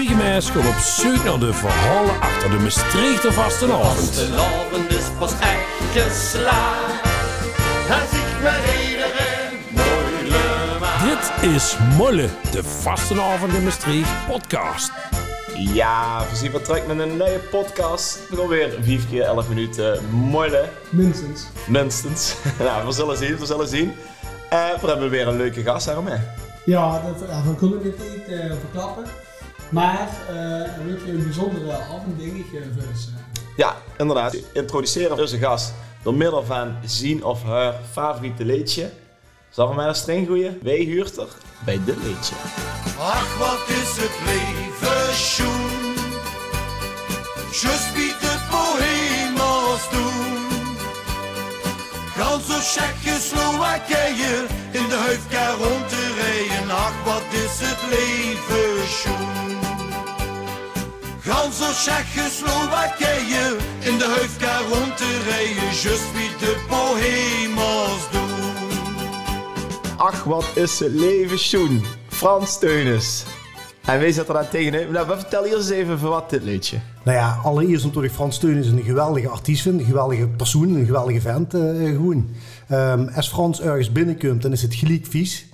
Spiegelmeis komt op zoek naar de verhalen achter de Maastrichter vastenavond. Vastenavond is pas echt geslaagd. Als ik maar iedereen maak. Dit is Molle, de vastenavond in Maastricht podcast. Ja, we zien wat terug met een nieuwe podcast. Nog weer 4 keer 11 minuten molle. Minstens. Minstens. nou, we zullen zien, we zullen zien. Eh, we hebben weer een leuke gast daarmee. Ja, dat, we kunnen het niet eh, verklappen. Maar uh, er wordt een bijzondere avonddingetje voor eh. Ja, inderdaad. Introduceren onze gast door middel van zien of haar favoriete liedje. Zal van mij een streng goeie? Wij huurt er bij dit liedje. Ach, wat is het leven schoen. Just wie de bohemos doen. Gans zo Tsjechoslowakije in de huifkar rond te rijden. Ach, wat is het leven schoen. Gans zo Tsjechoslowakije in de huifkar rond te rijden. Just wie de bohemos doen. Ach, wat is het leven schoen. Frans Teunis. En wij zitten daar tegenin. Nou, vertel eerst eens even voor wat dit liedje. Nou ja, allereerst natuurlijk Frans Steun is een geweldige artiest vind, een geweldige persoon, een geweldige vent eh, gewoon. Ehm, als Frans ergens binnenkomt, dan is het gelijk vies.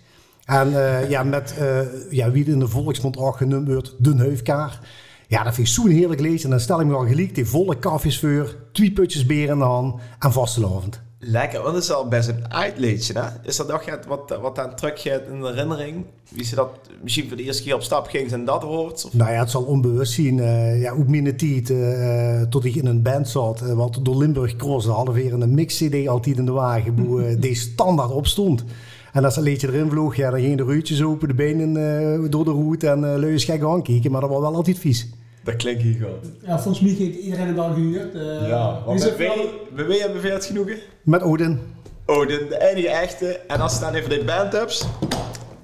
En eh, ja, met eh, ja, wie in de volksmond ook genoemd wordt, de neufkaar. Ja, dat vind ik zo'n heerlijk lezen. En dan stel ik me al gelijk die volle kaffiesveur, twee putjes bier in de hand en vastelavond. Lekker, want het is al best een uitleedje, hè? Is dat nog het wat, wat aan teruggaat in de herinnering? Wie ze dat misschien voor de eerste keer op stap ging en dat hoort? Of? Nou ja, het zal onbewust zien. eh, ja, ook mijn tijd, tot ik in een band zat, wat door Limburg Cross, hadden we weer een mix-cd altijd in de wagen, die standaard op stond. En als een liedje erin vloog, ja, dan gingen de ruitjes open, de benen eh, door de roet en uh, leus gek aankijken, maar dat was wel altijd vies. Dat klinkt hier goed. Ja, volgens mij heeft iedereen het al gehuurd. eh. Ja, zit want bij wie hebben we het genoegen? Met Odin. Oh, de, enige echte. En als ze dan even de band hebt,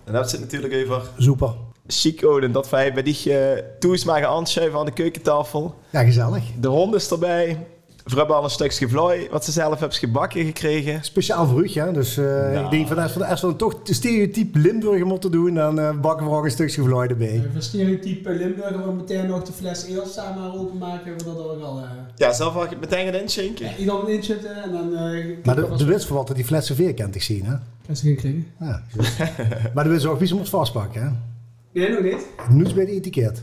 dan hebben ze het natuurlijk even Super. chic Odin. Dat wij bij die uh, toesmaken aanschuiven aan de keukentafel. Ja, gezellig. De hond is erbij. We hebben al een stukje vlooi wat ze zelf hebben gebakken gekregen. Speciaal voor u, ja. Dus eh, ik denk van als we, als we dan toch de stereotype Limburger moeten doen, dan eh, bakken we ook een stukje vlooi erbij. Eh, Voor stereotype Limburger we meteen nog de fles eel samen openmaken. We dat ook al. eh Ja, zelf het meteen gaan inschenken. ja, ieder in zitten en dan. eh Maar de, de wist voor wat die flessen veer kent ik zien, hè? Kan ze geen krijgen? Ja. maar de wist ook wie ze moet vastpakken, hè? Nee, nog niet. Nu bij het etiket.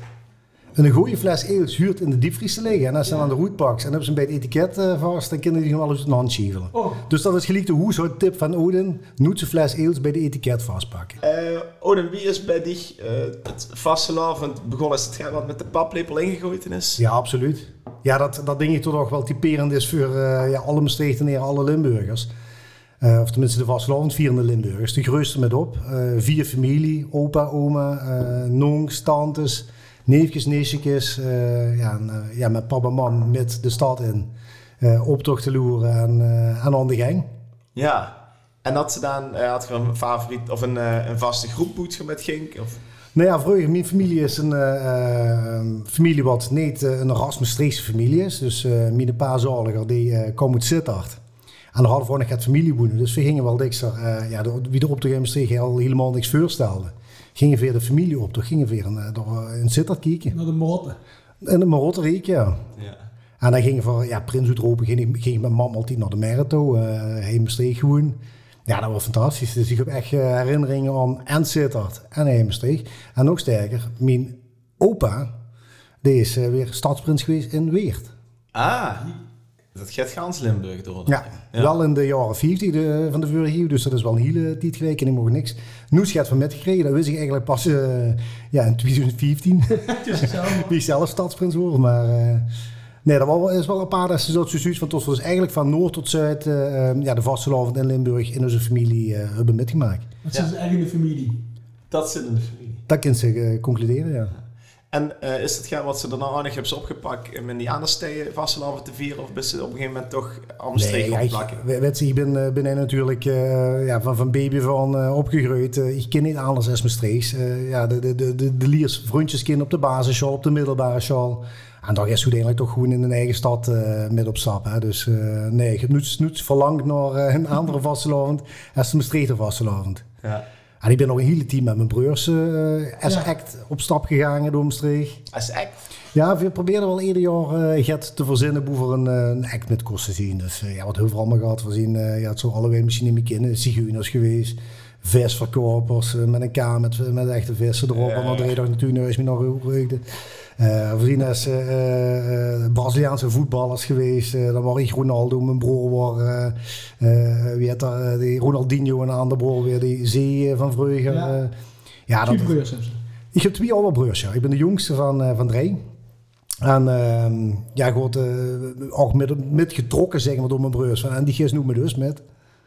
Een goede fles eels huurt in de diepvries te liggen. En als ze dan aan de roet pakt en hebben ze hem bij het etiket eh, vast, dan kunnen die gewoon wel eens een hand schievelen. Oh. Dus dat is gelijk de hoeshoudtip van Odin. Noet zijn fles eels bij de etiket vastpakken. Eh Odin, wie is bij die eh, het vastelavond begonnen? Is het wat met de paplepel ingegooid is? Ja, absoluut. Ja, dat, dat denk ik toch nog wel typerend is voor eh, ja, alle Maastrichtenaren, alle Limburgers. Eh, of tenminste de vastelavond vierende Limburgers. De grootste met op. Eh, vier familie, opa, oma, eh nongs, tantes, neefjes, nichtjes. eh, ja, en, eh, ja, met papa en mam met de stad in. eh optocht te loeren en, en aan de gang. Ja. En dat ze dan, had je een favoriet of een, een vaste groep moet met ging? Of? Nou ja, vroeger, mijn familie is een familie wat niet een ras Maastrichtse familie is. Dus mijn pa zaliger, die eh kwam uit Sittard. En daar hadden we nog het familieboenen. Dus we gingen wel dikster, eh ja, de, wie de optocht in Maastricht al helemaal niks voorstelde. Gingen weer de familie op, toch gingen we weer een, eh, door, eh, in Sittard kijken. Naar de motten. In de Marotteriek, ja. Ja. En dan gingen we, ja, Prins Uitropen ging, ging met mam altijd naar de Merito, uh, heen Maastricht gewoon. Ja, dat was fantastisch. Dus ik heb echt eh, herinneringen aan en Sittard en heen Maastricht. En nog sterker, mijn opa, die is eh, weer stadsprins geweest in Weert. Ah, dat gaat gans Limburg door. Ja, wel in de jaren 50 de, van de vorige eeuw, dus dat is wel een hele tijd geleden en ik mocht niks. Noes gaat van met gekregen, dat wist ik eigenlijk pas eh, ja, in 2015. Wie ik zelf stadsprins wordt, maar... eh, Nee, dat was wel- is wel een paar dat ze zo zoiets van tot dus eigenlijk van noord tot zuid eh, ja, de vastelavond in Limburg in onze familie eh, hebben metgemaakt. Dat is echt in de familie. Dat zit in de familie. Dat kan ze concluderen, ja. En eh, is het gaan wat ze daarna nog hebben opgepakt om in die andere steden vastelavond te vieren? Of is ze op een gegeven moment toch Amsterdam ja, opplakken? weet je, ik ben, eh, ben natuurlijk eh, ja, van, van baby van eh, opgegroeid. Ik ken niet anders als Maastricht. Eh ja, de, de, de, de, de liers vriendjeskind op de basisschool, op de middelbare school. En dan is uiteindelijk toch gewoon in een eigen stad eh met op stap. Hè. Dus eh, nee, ik heb nooit, nooit verlangd naar een andere vastelavond als de Maastrichter vastelavond. Ja. En ik ben nog een hele team met mijn broers eh Ja. act op stap gegaan door Maastricht. Als act. Ja, we probeerden wel ieder jaar eh get te verzinnen voor een, eh, een act met kosten te zien. Dus eh, ja, wat heel veel allemaal gehad voorzien. eh ja, het zou allebei misschien niet meer kennen. Zigeuners geweest. Visverkopers met een K met, met echte vissen erop. Ja. En dan dreef ik natuurlijk nog eens meer nog overheugde. Eh voorzien als eh, eh, eh, Braziliaanse voetballers geweest. Eh, dan was ik Ronaldo, mijn broer was, eh, eh, wie heet dat, eh, die Ronaldinho en een andere broer weer, die Zee van Vreugde. Ja. Ja, dat, broers hebben ze. ik heb twee oude broers, ja. Ik ben de jongste van, eh, van drie. En ehm, ja, goed, ook met, met getrokken, zeggen we, door mijn broers. En die gist noemen me dus met.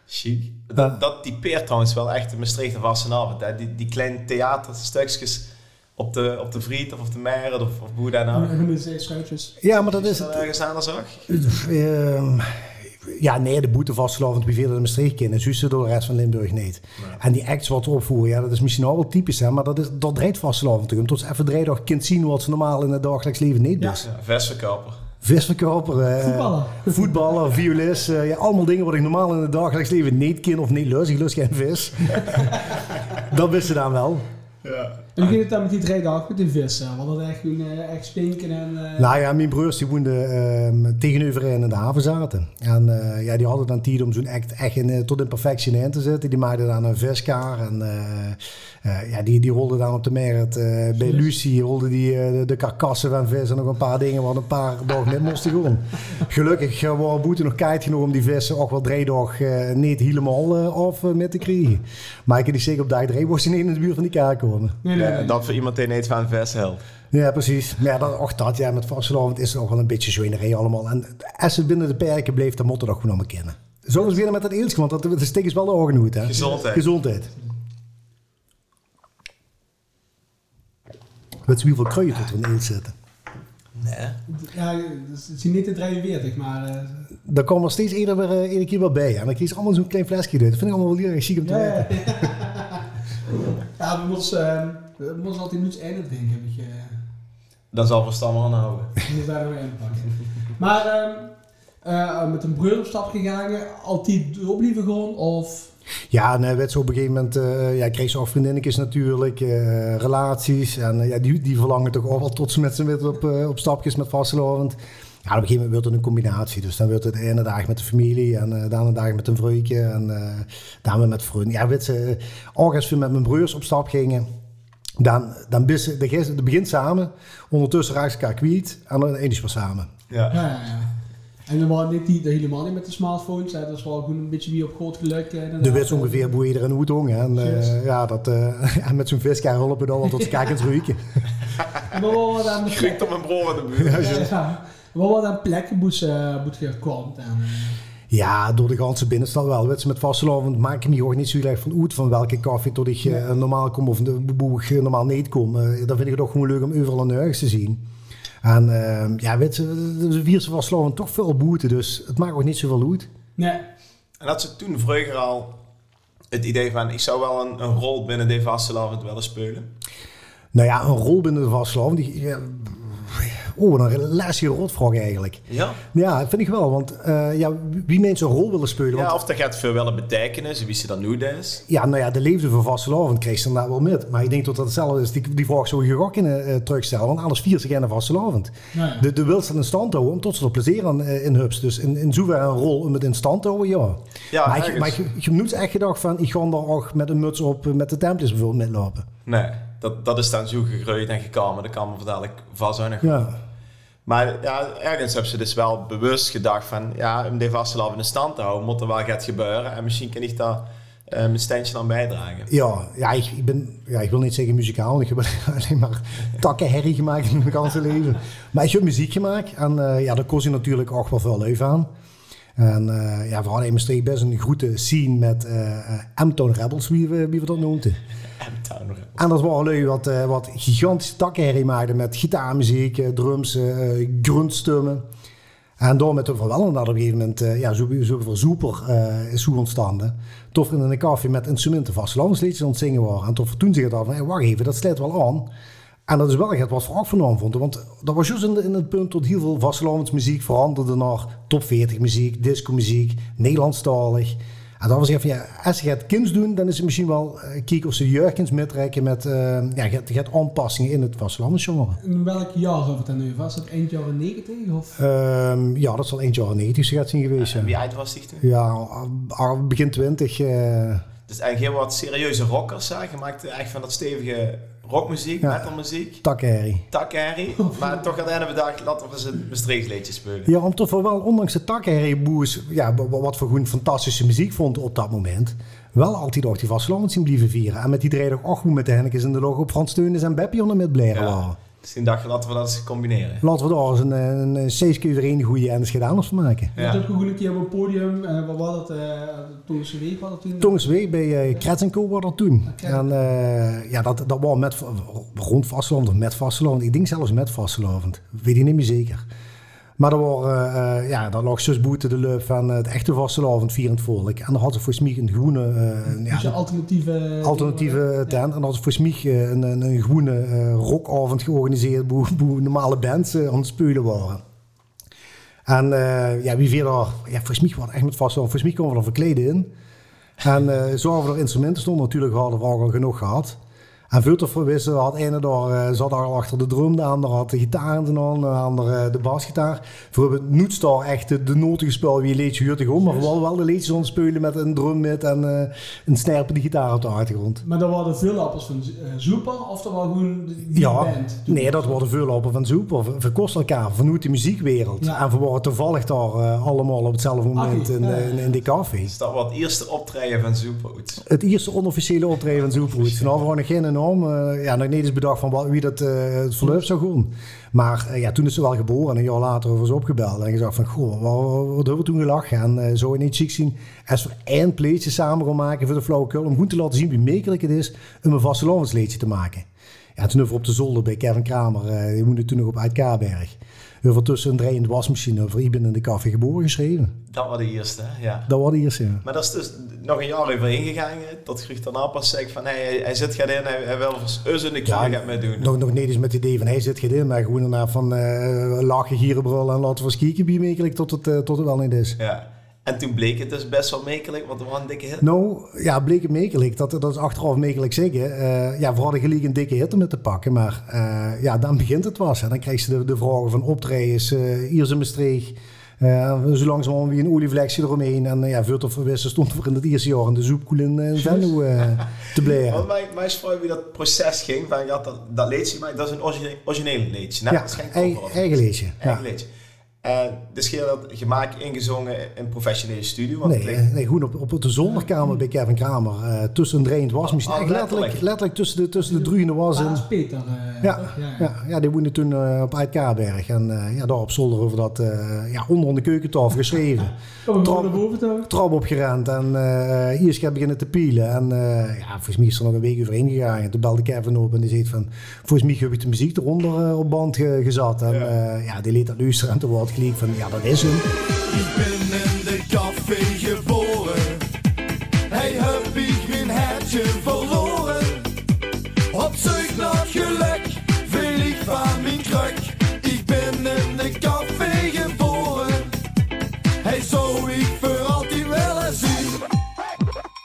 Chic. Dat, dat typeert trouwens wel echt de Maastrichter vastenavond. Hè? Die, die kleine theaterstukjes op de, op de Vriet of op de Meijer of, of ze schuitjes. Ja, maar dat Is het. ergens anders ook? Ehm, ja, nee, de boete vastgelovend wie verder de Maastricht kennen. Zussen door de rest van Limburg niet. En die acts wat ze opvoeren, ja, dat is misschien al wel typisch, hè, maar dat, is, dat draait vastgelovend. Tot ze even draaien nog kind zien wat ze normaal in het dagelijks leven niet Ja. dus. Ja, versverkoper. Visverkoper, eh, Voetballer. voetballer, violist, eh, ja, allemaal dingen wat ik normaal in het dagelijks leven niet ken of niet lust. Ik lust geen vis. dat wisten ze dan wel. En hoe ging het dan met die drie dagen met die vissen? Want dat echt, gewoon, eh, echt stinken en... eh, Nou ja, mijn broers die woonden ehm, tegenover in de haven zaten. En eh, ja, die hadden dan tijd om zo'n act echt in, tot in perfectie in te zetten. Die maakten dan een viskaar. En ja, die, die rolden dan op de eh, bij. Lucie rolden die de, de karkassen van vis en nog een paar dingen wat een paar dagen niet moesten gaan. Gelukkig uh, waren boete nog keihard genoeg om die vissen ook wel drie dagen niet helemaal af met te krijgen. Maar ik kan niet zeker op dag drie was ze niet in de buurt van die kaart komen. nee, Ja, nee. dat voor iemand die niet van vers helpt. Ja, precies. Maar ja, dat, och, dat, ja, met vastelavond is het ook wel een beetje zwijnerij allemaal. En als het binnen de perken bleef, dan moeten we dat gewoon allemaal kennen. Zullen we beginnen met het Eeltje, want dat, dat steekt is wel de ogen uit, hè? Gezondheid. Gezondheid. Weet je hoeveel kruiden tot er in Eelt zitten? Nee. Ja, dus het is niet de 43, maar... eh, Daar komen er steeds eerder weer, eh, iedere keer wel bij. En dan kies allemaal zo'n klein flesje uit. Dat vind ik allemaal wel heel erg chic om te ja, weten. ja, ja, we moeten, eh, we moeten altijd nu het einde drinken. Weet je. Dat zal verstandig aanhouden. We moeten daar nog in pakken. Maar ehm, eh, met een broer op stap gegaan, altijd opblijven gewoon? Of... Ja, en hij werd zo op een gegeven moment, eh ja, ik kreeg ze ook vriendinnetjes natuurlijk, eh, relaties. En ja, die, die verlangen toch ook wel tot ze met z'n met op, op stapjes met vastelovend. Ja, op een gegeven moment werd het een combinatie. Dus dan werd het de ene dag met de familie en eh de andere dag met een vrouwtje en eh dan weer met vrienden. Ja, weet ze, ook als we met mijn broers op stap gingen, dan, dan begint samen, ondertussen raakt ze elkaar kwijt en dan eindigt weer samen. Ja. Ja, ja, ja. En dan waren niet die, helemaal niet met de smartphones, hè. dat is wel gewoon een beetje wie op groot geluk. eh, De inderdaad. wist ongeveer hoe je er een hoed. En, eh, Juist. ja, dat, eh, en met zo'n viskaar rollen we dan wel tot ze kijken en ruiken. Maar wat Schrikt plek? op mijn broer in de buurt. Ja, ja. Wat was dan plekken moet uh, moet je komen? Eh, Ja, door de ganse binnenstad wel. Weet je, met vastelavond maak ik me gewoon niet zo heel erg van uit van welke koffie tot ik eh, normaal kom of de boer ik normaal niet kom. Eh, dan vind ik het ook gewoon leuk om overal en nergens te zien. En eh, ja, weet je, de vierse toch veel boete, dus het maakt ook niet zoveel uit. nee. En had ze toen vroeger al het idee van, ik zou wel een, een rol binnen de vastelavond willen spelen. Nou ja, een rol binnen de vastelavond, die... Oh, een relatie rotvraag eigenlijk. Ja? Ja, dat vind ik wel, want eh, ja, wie mensen een rol willen spelen... want Ja, of dat gaat veel willen betekenen, zo wie ze dat nu is. Ja, nou ja, de leefde van vastelavond kreeg ze inderdaad wel met. Maar ik denk dat dat hetzelfde is. Die, die vraag zou je ook kunnen eh, terugstellen. Want alles viert zich in een vastelavond. Nou ja. De, de wil ze in stand houden om tot ze er plezier aan eh, in hubs. Dus in, in zoverre een rol om het in stand te houden, ja. Ja, maar ik, ergens. maar ik, ik heb nooit echt gedacht van... Ik ga daar ook met een muts op eh, met de tempels bijvoorbeeld metlopen. Nee, dat, dat is dan zo gegroeid en gekomen. Dat kan me dadelijk vastzuinig. Ja. Maar ja, ergens hebben ze dus wel bewust gedacht van... Ja, om die vastelavond in stand te houden, moet er wel gaat gebeuren. En misschien kan ik daar eh, mijn steentje aan bijdragen. Ja, ja, ik, ik ben, ja, ik wil niet zeggen muzikaal, ik heb alleen maar takken herrie gemaakt in mijn ganse leven. Maar ik heb muziek gemaakt en eh, ja, daar kost je natuurlijk ook wel veel leuk aan. En eh, ja, we hadden in Maastricht best een goede scene met eh eh, M-Town Rebels, wie we, wie we dat noemden. M-Town Rebels. En dat waren lui wat, eh, wat gigantische takkenherrie maakten met gitaarmuziek, eh, drums, eh gruntstummen. En door met de verwellen dat op een gegeven moment, eh, ja, zo, zo verzoeper eh is zo ontstaan. Tof in een café met instrumenten vastelandsliedjes aan het zingen waren. En tof toen zich het af van, hey, wacht even, dat sluit wel aan. En dat is wel echt wat voor ook van vonden. Want dat was juist in, de- in het punt dat heel veel vastelandsmuziek veranderde naar top 40 muziek, disco muziek, Nederlandstalig. En dan was ik van, ja, als je het kinds doen, dan is het misschien wel uh, kijken of ze jeugdkins metrekken met, uh, ja, je gaat aanpassingen in het vastelandsgenre. In welk jaar hebben we het dan nu? Was het eind jaren 90 of? Um, ja, dat zal eind jaren 90 zo gaat zien geweest. En wie oud was die toen? Ja, begin 20. Uh, dus eigenlijk heel wat serieuze rockers, hè? Je maakte eigenlijk van dat stevige rockmuziek, ja. metalmuziek. Takherrie. Takherrie. maar toch aan het einde van de dag laten we eens een Maastrichtleedje spelen. Ja, om toch wel, ondanks de takherrie boers, ja, wat voor gewoon fantastische muziek vond op dat moment, wel altijd nog die vasteland zien blijven vieren. En met die driedag ook met de Hennekes en de logo op Frans Teunis en Beppie onder met blaren ja. Toen dacht je, laten we dat eens combineren. Laten we daar eens een, een, een zes keer een goede en gedaan van maken. Ja. Je hebt ook een keer op een podium, uh, wat was dat, uh, Tongse Week was dat toen? Tongse Week bij uh, Co was dat toen. En uh, ja, dat, dat was met, rond vasteland of met vasteland. Ik denk zelfs met vasteland, weet ik niet meer zeker. Maar er, waren, uh, ja, daar lag zus Boete de Leup van het echte vastelavond vierend volk. En dan had ze voor Smieg een groene... Uh, ja, alternatieve... Alternatieve tent. En dan had ze voor Smieg een, een, een groene uh, rockavond georganiseerd... waar normale bands aan het spelen waren. En ja, wie verder... Ja, voor Smieg was echt met vastelavond. Voor Smieg konden we er verkleden in. En zo hadden we er instrumenten stonden natuurlijk hadden we al genoeg gehad. En veel te verwissen had ene daar, uh, zat al achter de drum, de andere had de gitaar in de hand, de andere de basgitaar. Voor hebben Noetstar echt de, de noten gespeeld wie leedje huurt gewoon, maar vooral wel de leedjes aan spelen met een drum met en uh, een snerpende gitaar op de achtergrond. Maar dat waren veel appels van uh, Zoeper of dat was gewoon die ja, band? Nee, dat waren veel appels van Zoeper. We kosten elkaar vanuit de muziekwereld. Ja. En we waren toevallig daar allemaal op hetzelfde moment in, ja. in, in, die café. Is dat wat het eerste optreden van Zoeper? Het eerste onofficiële optreden van Zoeper. Nou, we waren geen uh, ja, nog niet eens bedacht van wie dat uh, het verloop zou gaan. Maar uh, ja, toen is ze wel geboren en een jaar later was ze opgebeld. En gezegd van, goh, wat, wat hebben we toen gelachen? En zo in iets ziek zien. Als we één pleetje samen gaan maken voor de flauwekul. Om goed te laten zien wie makkelijk het is om een vastelovensleedje te maken. Ja, toen we op de zolder bij Kevin Kramer. die woonde toen nog op Uitkaarberg over tussen een draaiende wasmachine voor Iben in de Café geboren geschreven. Dat was de eerste, ja. Dat was de eerste, ja. Maar dat is dus nog een jaar over ingegaan, dat Grucht daarna pas zegt van hey, hij, zit gaat in, hij, hij wil us in de ja, gaat mee doen. Nog, nog niet eens met het idee van hij zit gaat in, maar gewoon daarna van uh, lachen, gierenbrul en laten we eens kijken wie tot het, uh, tot het wel niet is. Ja. En toen bleek het dus best wel mekelijk, want er was een dikke hit. Nou, ja, bleek het mekelijk. Dat, dat is achteraf mekelijk zeggen. Uh, ja, we hadden gelijk een dikke om het te pakken. Maar uh, ja, dan begint het was. En dan krijg je de, de vragen van optredens, uh, hier in Maastricht. Uh, zo langzaam wie een olievlekje eromheen. En ja, veel te verwissen stond voor in het eerste jaar in de zoepkoel in uh, Venlo te bleren. Want mij, mij is wie dat proces ging. Van, ja, dat, dat leedje, maar dat is een originele, originele leedje. Nou, ja, eigen, eigen leedje. Eigen ja. leedje. En dus je dat gemaakt, ingezongen in een professionele studio? Want nee, klinkt... nee, gewoon op, op de zolderkamer bij Kevin Kramer. Uh, tussen een drained wasmachine. Oh, letterlijk, letterlijk tussen de, tussen de druine was. En, Peter. Uh, ja, ja, ja. ja, die woonde toen uh, op Uitkaarberg. En ja, daar op zolder over dat, ja, onder de keukentafel geschreven. trap, trap opgerend en hier is ik beginnen te pielen. En ja, volgens mij is er nog een week overheen gegaan. En toen belde Kevin op en die zei van, volgens mij heb ik de muziek eronder op band gezet. En ja, ja die liet dat luisteren en toen wordt gelijk van, ja dat is hem. Ik ben in de café geboren. Hij heb ik mijn hertje verloren. Op zoek naar geluk, veel ik van mijn kruk. Ik ben in de café geboren. Hij zou ik voor altijd willen zien.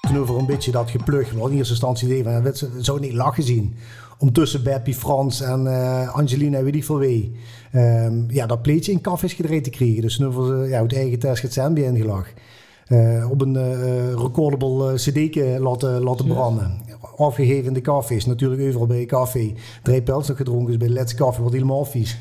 Toen over een beetje dat geplucht, wel in eerste instantie idee van, het zou niet lachen zien om tussen Beppie, Frans en uh, Angelina, weet ik veel wie, um, ja, dat pleetje in kaf is gedraaid te krijgen. Dus nu voor ja, het eigen test het bij ingelag. Uh, op een uh, recordable cd laten, laten branden. Afgegeven in de cafés, natuurlijk overal bij een café. Drie pels nog gedronken, dus bij Let's Coffee wordt helemaal vies.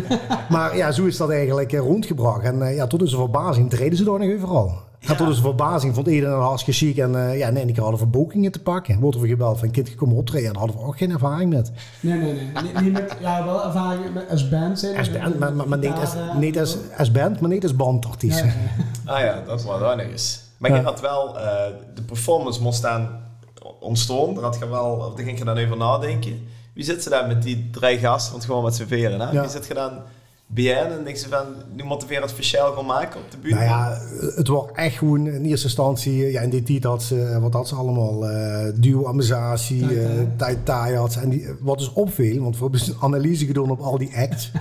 maar ja, zo is dat eigenlijk rondgebracht. En ja, tot onze verbazing treden ze daar nog overal. Ja. tot onze verbazing vond iedereen een hartstikke chic. En uh, ja, nee, ik hadden voor bokingen te pakken. Wordt er gebeld van, kind, kom optreden. Daar hadden we ook geen ervaring met. Nee, nee, nee. niet, niet met, ja, wel ervaring met als band zijn. Als band, maar, maar, maar niet, als, niet als, als band, maar niet als bandartiest. Ja, ah ja, dat was wel nog eens. Maar je had wel, uh, de performance moest dan ontstaan. Daar, had je wel, daar ging je dan even nadenken. Wie zit ze daar met die drie gasten? Want gewoon met z'n veren, hè? Wie zit je dan BN en denk ze van, nu moeten we weer het officieel gaan maken op de buurt? Nou ja, het was echt gewoon in eerste instantie, ja, in die tijd had ze, wat had ze allemaal, uh, duo amortisatie, uh, tie had en die, wat dus opviel, want we hebben een analyse gedaan op al die acts.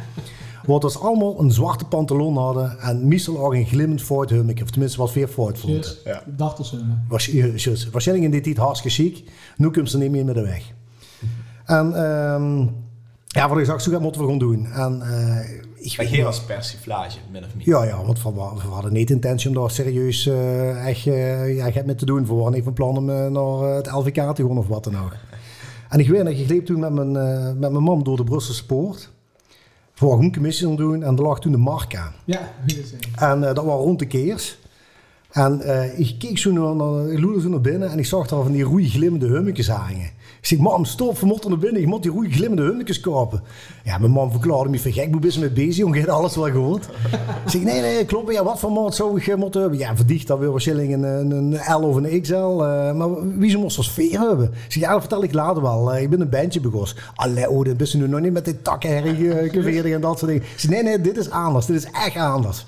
Wat dus allemaal een zwarte pantalon hadden en meestal ook een glimmend Ford Hummeke. Of tenminste wat weer Ford vond. Ja. Dachtershummen. Was, eh, juist. Waarschijnlijk in die tijd hartstikke chic. Nu komt ze niet meer met de weg. En ehm, ja, wat ik zag, zo dat moeten we gewoon doen. En eh, ik Maar geen als persiflage, min of meer. ja, ja, want we, we hadden niet de intentie om daar serieus eh, echt uh, ja, met te doen. We waren even van plan om uh, naar het LVK te gaan of wat dan ook. En ik weet dat ik liep toen met mijn, uh, met mijn mam door de Brusselse poort. Voor een commissie te doen en er lag toen de marka. Ja, wie dat zegt. En dat was rond de keers. En ik keek zo naar, naar, ik zo naar binnen en ik zag daar van die roei glimmende hummetjes hangen. Ik zeg, mam, stop, we moeten naar binnen. Je moet die roei glimmende hummetjes kopen. Ja, mijn man verklaarde me van gek, hoe je mee bezig? Je hebt alles wel gehoord. ik zeg, nee, nee, klopt. Ja, wat voor maat zou ik moeten hebben? Ja, verdicht dat weer waarschijnlijk een, een L of een XL. Uh, maar wie ze moest als sfeer hebben? Ik zeg, ja, dat vertel ik later wel. Uh, ik ben een bandje begonnen. Allee, oh, ben je nu nog niet met die takkenherrie en dat soort dingen. Ik zeg, nee, nee, dit is anders. Dit is echt anders.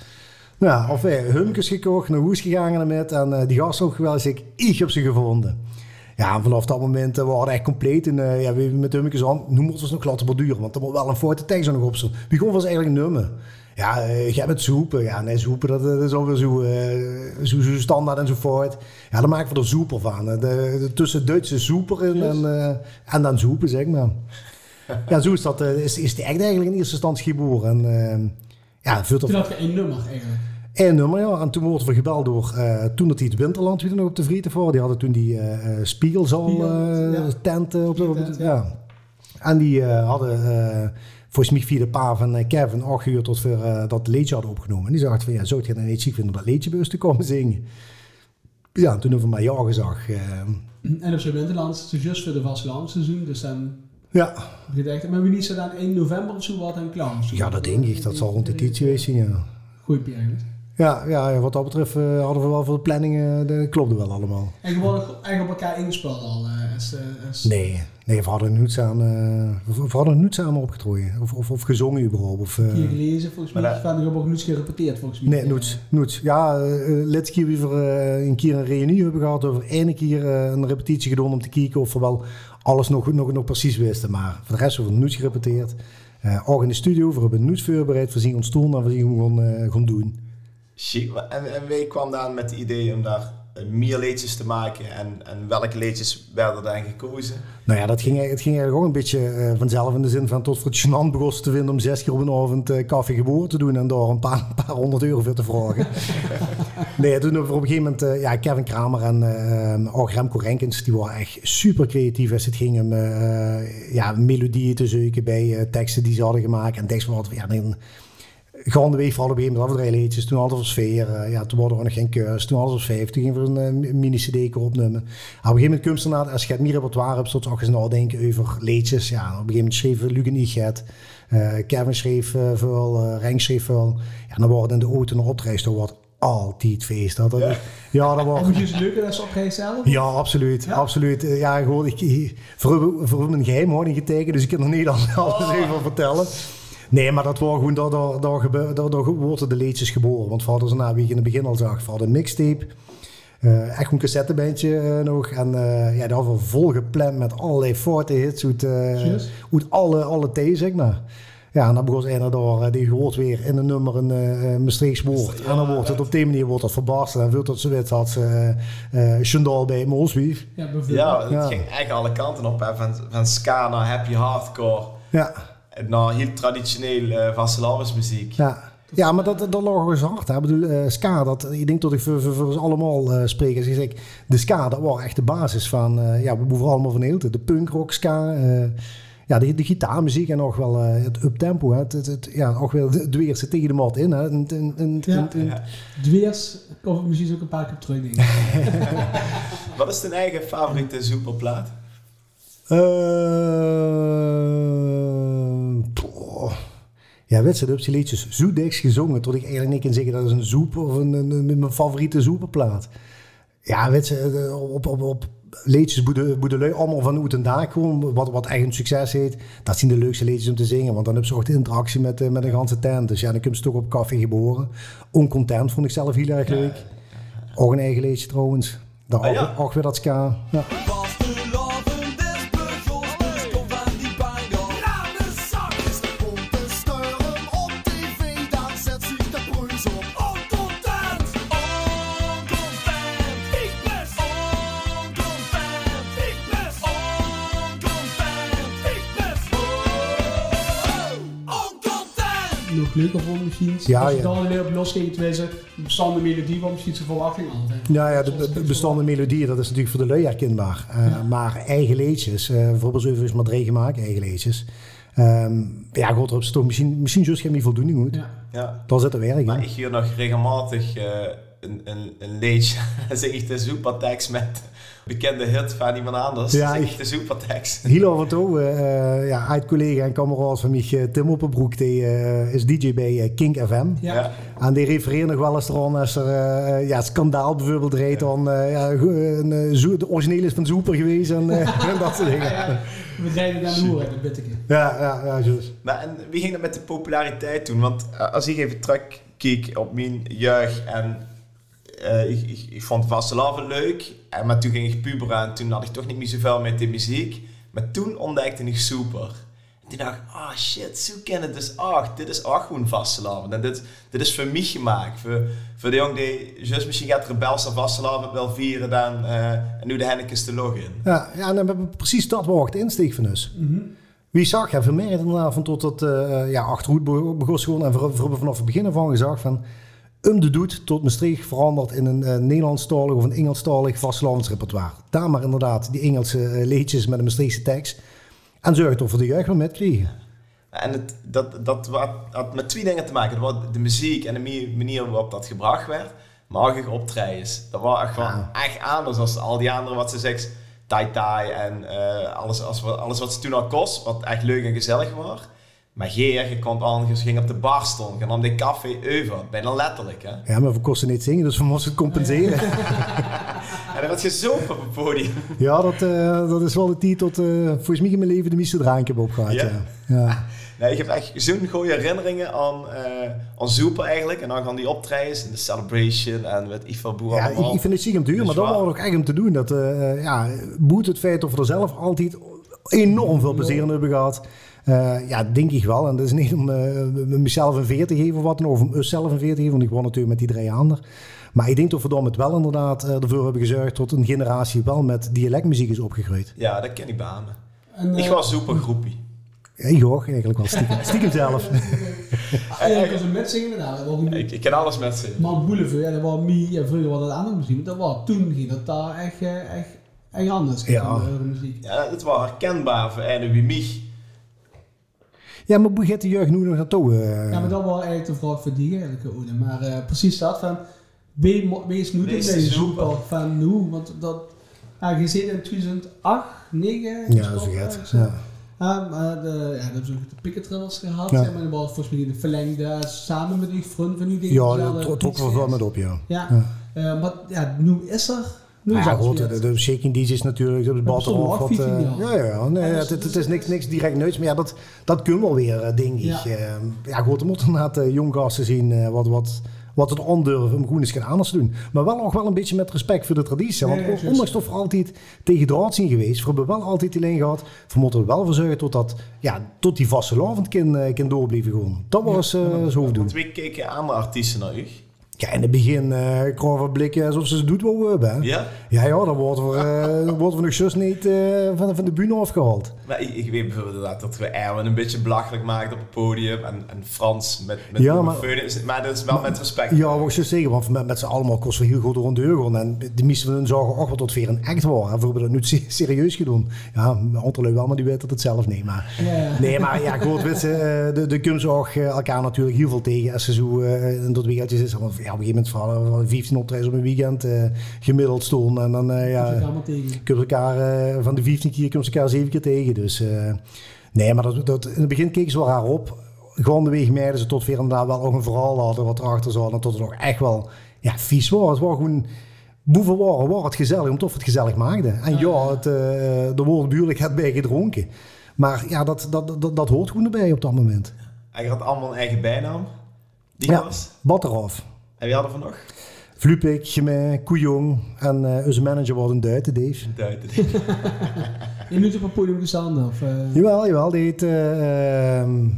Nou, of wij gekocht, naar Hoes gegaan ermee. En die gast ook geweldig. Ik, ik heb ze gevonden. Ja, vanaf dat moment uh, we waren echt compleet. En uh, ja, we met hummetjes aan, nu moeten we nog laten borduren. Want er moet wel een forte tekst nog op. Wie gewoon was eigenlijk een nummer. Ja, uh, jij met soepen. Ja, nee, soepen, dat, dat is alweer zo, zo, zo standaard enzovoort. Ja, dan maken we er soeper van. De, de, tussen Duitse soeper en, yes. en, en dan soepen, zeg maar. ja, zo is dat. is, is die echt eigenlijk in eerste instantie geboren. En, ja, veel Toen had je één nummer eigenlijk. Eén nummer, ja. En toen worden we gebeld door, uh, toen dat die het Winterland weer nog op de Vrieten voor. Die hadden toen die uh, Spiegelzaal uh, ja. tent op de, op de, ja. En die hadden volgens mij via de pa van Kevin acht uur tot we dat leedje hadden opgenomen. En die zag van, ja, zou je dan niet ziek vinden om dat leedje bij ons te komen zingen? Ja, en toen hebben we maar ja gezag. en op zijn Winterland, dus juist voor de seizoen, dus dan... Ja. Maar wie niet zo dan 1 november of zo wat dan klaar? Ja, dat denk ik. Dat zal rond die tijd geweest zijn, ja. Goeie periode. Ja, ja, wat dat betreft uh, hadden we wel voor de planning, uh, dat klopte wel allemaal. En gewoon echt op elkaar ingespeeld al? Uh, als, als... Nee, nee, we hadden nooit samen, we hadden nooit samen opgetrooien. Of, of, of gezongen überhaupt. Of, uh... Hier gelezen, volgens mij. Maar dat... hebben ook nooit gerepeteerd, volgens mij. Nee, nooit. nooit. Ja, uh, laatste keer weer een keer een reunie hebben gehad. Over één keer een repetitie gedaan om te kijken of we wel alles nog, nog, nog precies wisten. Maar voor de rest hebben we nooit gerepeteerd. ook in de studio, we hebben nooit voorbereid. We zien ons stoel en we zien gewoon gaan doen. En, wie kwam dan met het idee om daar meer leedjes te maken en, en welke leedjes werden dan gekozen? Nou ja, dat ging, het ging eigenlijk ook een beetje uh, vanzelf in de zin van tot het gênant begon te vinden om zes keer op een avond uh, koffie geboren te doen en daar een paar, een paar honderd euro voor te vragen. nee, toen op een gegeven moment, uh, ja, Kevin Kramer en ook Remco Renkens, die waren echt super creatief als het ging om ja, melodieën te zoeken bij teksten die ze hadden gemaakt en teksten wat, ja, dan, gaandeweg vooral op een gegeven moment afdraailiedjes. Toen hadden we sfeer. Uh, ja, toen hadden we nog geen keus. Toen hadden we vijf. Toen gingen we een uh, mini-cd opnemen. op een gegeven moment kunstenaar, als je het meer repertoire hebt, tot ook eens nadenken over liedjes. Ja, op een gegeven moment schreef Luc en Ichet. Uh, Kevin schreef veel, Renk schreef veel. Ja, dan worden in de auto naar opreis, dan wordt altijd feest. Dat, ja. ja, dat wordt... Moet je ze leuker als zelf? Ja, absoluut. Ja? absoluut. Ja, gewoon, ik, voor, voor mijn geheim hoor niet getekend, dus ik kan er niet alles oh. even vertellen. Nee, maar dat was gewoon, daar, daar, daar, daar, daar worden de leedjes geboren. Want hadden ze nou, wie ik in het begin al zag, hadden een mixtape. Uh, echt een cassettebandje uh, nog. En uh, ja, dat hadden we vol gepland met allerlei forte hits uit, uit alle, alle thee, zeg maar. Ja, en dan begon ze door, die hoort weer in een nummer een uh, Maastrichts woord. en dan wordt het op die manier wordt het verbarsten. En veel tot ze wet had ze uh, Chandal bij Molswief. Ja, ja, het ja. ging echt alle kanten op. Hè. Van, van ska naar happy hardcore. Ja naar heel traditioneel uh, vastelavondsmuziek. Ja. Ja, maar dat, dat lag eens hard. Hè. Ik bedoel, uh, ska, dat, ik denk dat ik voor, voor, voor ons allemaal uh, spreek. Als ik zeg, de ska, dat was echt de basis van, uh, ja, we hoeven allemaal van heel de punkrock ska. ja, de, de gitaarmuziek en nog wel het uptempo. Het, het, het, ja, ook wel de dweerse tegen de mat in. Hè. En, en, en, ja. ja. Dweers, of misschien ook een paar keer terug, denk Wat is de eigen favoriete superplaat? Uh, ja, wedstrijd liedjes zo diks gezongen tot ik eigenlijk niet kan zeggen dat is een zoep of een, een, een mijn favoriete zoepenplaat. Ja, wedstrijd op, op, op liedjes boedelui allemaal van uit en daar gewoon, wat, wat echt een succes heet. Dat zijn de leukste liedjes om te zingen, want dan heb je ook de interactie met, met de ganse tent. Dus ja, dan kun je toch op koffie geboren. Oncontent vond ik zelf heel erg leuk. Ook een eigen liedje trouwens. Daar oh, ja. ook, ook weer dat ska. Ja. Leuker voor machines. Ja, Als je ja. dan weer op los ging, tenminste, een bestaande melodie waar misschien zijn verwachting altijd. Ja, ja, de Zoals be- ik bestanden melodieën, dat is natuurlijk voor de lui herkenbaar. Eh, Ja. Maar eigen liedjes, eh bijvoorbeeld zo even maar drie gemaakt, eigen liedjes. Ehm, ja, goed, er is toch misschien, misschien juist geen voldoening moet. Ja. Ja. Dan zit er werk Maar in. ik huur nog regelmatig eh, een, een, een liedje. Dan zeg ik de Supertex met bekende hit van iemand anders. Ja, Ja, zeg ik- de Supertex. Heel af en toe, eh ja, uit collega en kameraad van mij, Tim Opperbroek, die eh, is DJ bij eh, Kink FM. Ja. Ja. En die refereert nog wel eens eraan als er eh, ja, schandaal bijvoorbeeld reed. Dan, eh, ja, een, zo- de origineel is van Zoeper geweest en, eh, en dat soort dingen. Ja, We rijden naar de hoer uit de bitteke. ja, ja, juist. Maar en wie ging dat met de populariteit doen? Want als ik even terugkeek op mijn jeugd en eh, ik, ik, ik vond leuk. En, maar toen ging ik puberen en toen had ik toch niet meer zoveel met de muziek. Maar toen ontdekte ik super. En toen dacht ik, ah shit, zo ken het dus ach, dit is ook gewoon vastelavond. En dit, dit is voor mij gemaakt. Voor, voor de jongen die juist misschien gaat rebels aan vastelavond wel vieren dan, eh, en nu de Hennekes te log in. Ja, ja, en dan hebben we precies dat waar de insteek van is. Mhm. Wie zag, ja, vermerkt inderdaad van tot dat eh ja, Achterhoed be- begon gewoon en we hebben vanaf het begin af aan gezegd van um de doet tot Maastricht veranderd in een eh, Nederlandstalig of een Engelstalig vastlands repertoire. Daar maar inderdaad die Engelse liedjes met een Maastrichtse tekst. En zorg toch voor de jeugd wel met kregen. En het, dat, dat had, had met twee dingen te maken. Dat de muziek en de manier waarop dat gebracht werd. Maar ook optredens. Dat was echt, echt anders dan al die andere wat ze zegt. Tai Tai en eh, alles, alles, wat- alles wat ze toen al kost. Wat echt leuk en gezellig was. Maar Geer, je komt aan, je ging op de bar stonden. Je nam die café over. Bijna letterlijk hè. Ja, maar we kosten niet zingen, dus we moesten het compenseren. En dan werd je zo op het podium. ja, dat, eh, dat is wel de tijd tot eh volgens mij in mijn leven de meeste drank heb opgehad. Ja? Ja. Ja. Nee, ik heb echt zo'n goede herinneringen aan, eh aan Zoepen eigenlijk. En dan gaan die optredens en de celebration en met Ivo Boer Ja, allemaal. ik, ik vind het ziek om duur, maar dat was ook echt om te doen. Dat ja, boet het feit of we er zelf altijd enorm veel plezier in hebben gehad. Eh, ja, denk ik wel. En dat is niet om eh, mezelf een veer te geven of wat dan, of om zelf een veer te geven, want ik woon natuurlijk met die drie anderen. Maar ik denk dat we dan met wel inderdaad eh, ervoor hebben gezorgd dat een generatie wel met dialectmuziek is opgegroeid. Ja, dat ken ik bij. En, Ik was super groepie. Ja, ik ook eigenlijk wel stiekem, stiekem zelf. Eigenlijk als een met zingen inderdaad. Dat was een Ik, ik ken alles met ze. Man Boulevard, ja, dat was mij, ja, vroeger was dat anders misschien, maar dat was toen ging dat daar echt, echt, echt anders. Ja. de muziek. Ja, het was herkenbaar voor een wie mij. Ja, maar hoe gaat de jeugd nu nog naartoe? eh? Ja, maar dat was eigenlijk de vraag voor die eigenlijk Ode. Maar eh, precies dat van, we- mo- wees nu Wees je super. super van nu, want dat, ja, je zit in 2008, 9 ja, het. Ja. Maar de, ja, dat hebben ze ook de Picketrillers gehad, Ja. zeg maar dat was volgens mij de verlengde samen met die vriend van die Ja, dat trok we wel met op, ja. Ja, Ja. Eh, maar ja, nu is er, is Ja, goed, de, de shaking DJ's natuurlijk, de wat. 15 eh, ja, ja, nee, het, het, het is niks, niks direct neuts, maar ja, dat, dat kunnen we wel weer, eh, denk ik. Ja. Ja, ja goed, er moeten inderdaad uh, jong gasten zien eh, wat, wat, wat het aandurven om gewoon eens gaan anders te doen. Maar wel nog wel een beetje met respect voor de traditie. Want Nee, ondanks dat we altijd tegen draad zijn geweest, we hebben wel altijd die lijn gehad, we moeten er wel voor zorgen tot, dat, ja, tot die vaste kan, eh, kan doorblijven gewoon. Dat was eh zo doen. Want we keken andere artiesten naar u. Ja, in het begin uh, kregen we blikken alsof ze het doet wat we hebben. Ja? Ja, ja, dan worden we, eh, worden we nog zus niet eh, van, van de bühne afgehaald. Maar ik, ik weet bijvoorbeeld inderdaad dat we Erwin een beetje belachelijk maakten op het podium. En, en Frans met, met Ja, de maar- maar dat is wel met respect. Ja, wat ik zo zeggen, want met, met z'n allemaal kosten we heel goed door een deur gaan. En de meeste van hen zagen ook wat dat weer een echt was. En we hebben dat nu se- serieus gedaan. Ja, een aantal lui wel, maar die weten dat het zelf niet. Maar, Ja. nee, maar ja, goed, weet je, eh, de, de kunst ook eh, elkaar natuurlijk heel veel tegen. Als ze zo eh, in dat wereldje zitten. Ja, op een gegeven moment vallen we 15 optredens op een weekend eh, gemiddeld stonden. En dan, eh, is ja, kunnen ze elkaar eh, van de 15 keer kunnen ze elkaar 7 keer tegen. Dus eh, nee, maar dat, dat, in het begin keken ze wel raar op. Gaandeweg merkten ze tot weer inderdaad wel ook een verhaal hadden wat erachter zat. En tot het nog echt wel ja, vies was. Het was gewoon boeven waren, het gezellig, omdat het gezellig maakten. En ja, het, uh, er wordt buurlijk het bij gedronken. Maar ja, dat, dat, dat, dat hoort gewoon erbij op dat moment. En je had allemaal een eigen bijnaam. Die Ja, was. Batteraf. En wie hadden we nog? Flupik, Gemé, Koejong en uh, onze manager was een Duiten, Dave. Duiten. Je moet op een podium gestaan of... Uh... Jawel, jawel. Die heet, uh,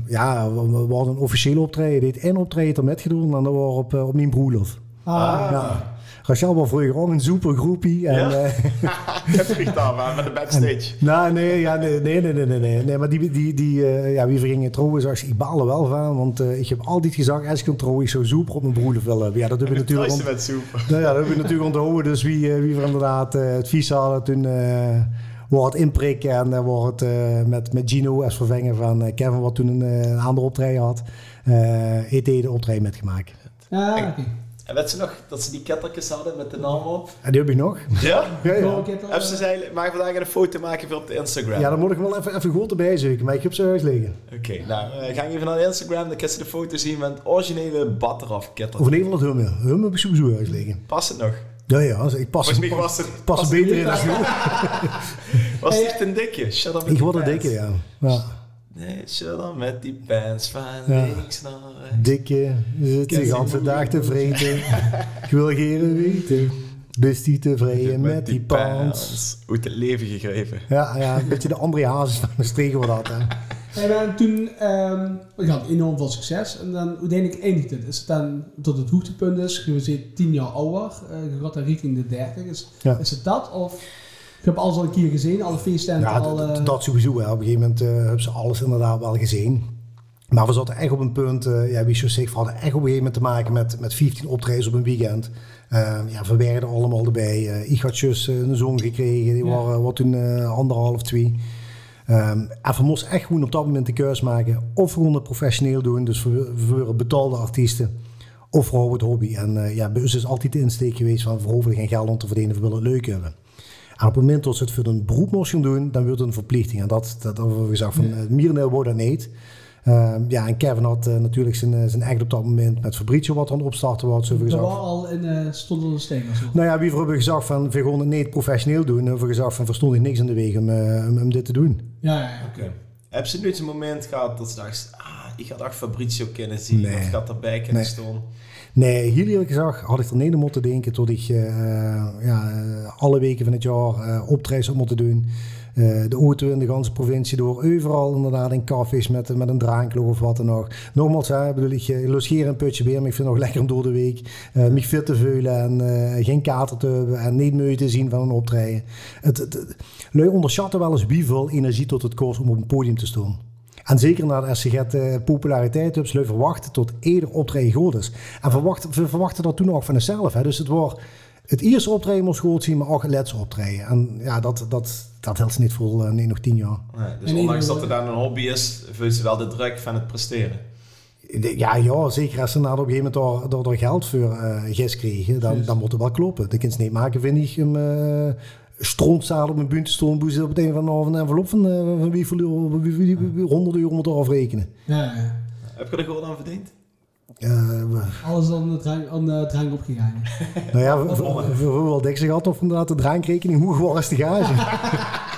ja, we, we hadden een officiële optreden. Heet één optreden er met gedaan en dat was op, uh, op mijn broerlof. Ah Ah, Ja. Rachel was vroeger ook een super groepie. En, Ja? eh, heb niet daar, maar met de backstage. nou, nee, ja, nee, nee, nee, nee, nee, nee. Maar die, die, die eh, ja, wie vergingen trouwen, zag ik baal er wel van. Want eh, ik heb altijd gezegd, als ik een zou super op mijn broeder willen hebben. Ja, dat hebben we natuurlijk... Ont- met soep. nou ja, dat hebben we natuurlijk onthouden. Dus wie, eh, wie we inderdaad eh, het vies hadden, toen eh wordt het inprikken. En dan wordt het eh, met, met Gino als vervanger van eh, Kevin, wat toen een, eh, een andere optreden had. eh ET de optreden metgemaakt. ja oké. En weet ze nog dat ze die kettertjes hadden met de naam op? En die heb ik nog. Ja? Ja, ja. Kettle, Hebben ze zei, mag vandaag een foto maken voor op de Instagram? Ja, dan moet ik wel even, even goed erbij zoeken, maar ik heb ze huis liggen. Oké, nou, eh, ga even naar de Instagram, dan kan ze de foto zien met het originele Batteraf ketter. Of in ieder geval hummen. Hummen heb ik sowieso huis liggen. Past het nog? Ja, ja, ik pas, het, pas er beter in als nu. was het echt een dikke. Shut up met Ik word een dikke, ja. ja. Nee, up met die pants van Ja. links naar rechts. Dikke, zit de hele dag te vreten. Ik wil geen weten. Dus die tevreden met die pants. Uit het leven gegrepen. Ja, ja, een beetje de André Hazes van de wordt dat, hè. En dan toen, ehm we hadden enorm veel succes. En dan uiteindelijk eindigt het. Is het dan tot het hoogtepunt is, je bent 10 jaar ouder, eh, je gaat dan richting de 30. Is, Ja. is het dat? Of je hebt alles al een keer gezien, alle feesten, Ja, eh, dat sowieso. Hè. Op een gegeven moment eh, hebben ze alles inderdaad wel gezien. Maar we zaten echt op een punt, eh, ja, wie zo zegt, we hadden echt op een gegeven moment te maken met, met 15 optredens op een weekend. Eh, ja, we werden allemaal erbij. Ik had eh, een zoon gekregen, die Ja. waren wat toen anderhalf, twee. Ehm, en we moesten echt gewoon op dat moment de keus maken. Of we gewoon het professioneel doen, dus we, we betaalde artiesten. Of we houden het hobby. En eh, ja, bij ons is altijd de insteek geweest van we hoeven geen geld om te verdienen, we willen het leuk hebben. En op het moment dat ze het voor een beroep moesten doen, dan werd het een verplichting. En dat, dat hebben we gezegd van, Ja. uh, Mierendeel wordt dat niet. Ehm, ja, en Kevin had eh, natuurlijk zijn, eh, zijn echt op dat moment met Fabrizio wat aan het opstarten was. Gezegd. was al in, eh stond al een steen of zo. Nou ja, wie hebben we gezegd van, we gaan het niet professioneel doen. We hebben gezegd van, verstond ik niks in de weg om, eh, om, om dit te doen. Ja, ja, ja. Oké. Heb ze nooit een moment gehad dat ze dacht, ah, ik had echt Fabrizio kunnen zien Nee. of ik had erbij kunnen Nee. staan? Nee, heel eerlijk gezegd had ik er niet aan moeten denken tot ik eh, ja, eh, alle weken van het jaar eh optredens had moeten doen. De auto in de ganse provincie door. Overal inderdaad in cafés met, met een drankloog of wat dan ook. Nogmaals, hè, bedoel, ik logeer een putje weer, maar ik vind het nog lekker om door de week. mij fit te veulen en geen kater te hebben en niet moeite te zien van een optreden. Het, het, het- lui onderschatten wel eens wie veel energie tot het kost om op een podium te staan. En zeker na de SCG eh, populariteit hebben ze verwachten tot ieder optreden groot is. En verwachten, we verwachten dat toen ook van onszelf. Hè. Dus het wordt het eerste optreden moest goed zien, maar ook het laatste optreden. En ja, dat, dat, dat helpt ze niet voor eh, nee, nog tien jaar. Nee, dus En ondanks dat er dan een hobby is, voelt ze wel de druk van het presteren. Ja, ja, zeker als ze na op een gegeven moment daar, daar, daar geld voor eh gist kregen, dan, dan moet het wel kloppen. Kun je niet maken, vind ik, om uh, strontzaal op mijn bunt te stonden, boezen op het een van de een envelop van, eh, van wie, wie, wie, wie, wie, wie 100 euro moet eraf rekenen. ja, ja. Heb je er gewoon aan verdiend? Eh, Alles aan de drank, aan de drank opgegaan. nou ja, we- we we- we wel dik gehad of inderdaad de drankrekening hoe gewoon is de gage.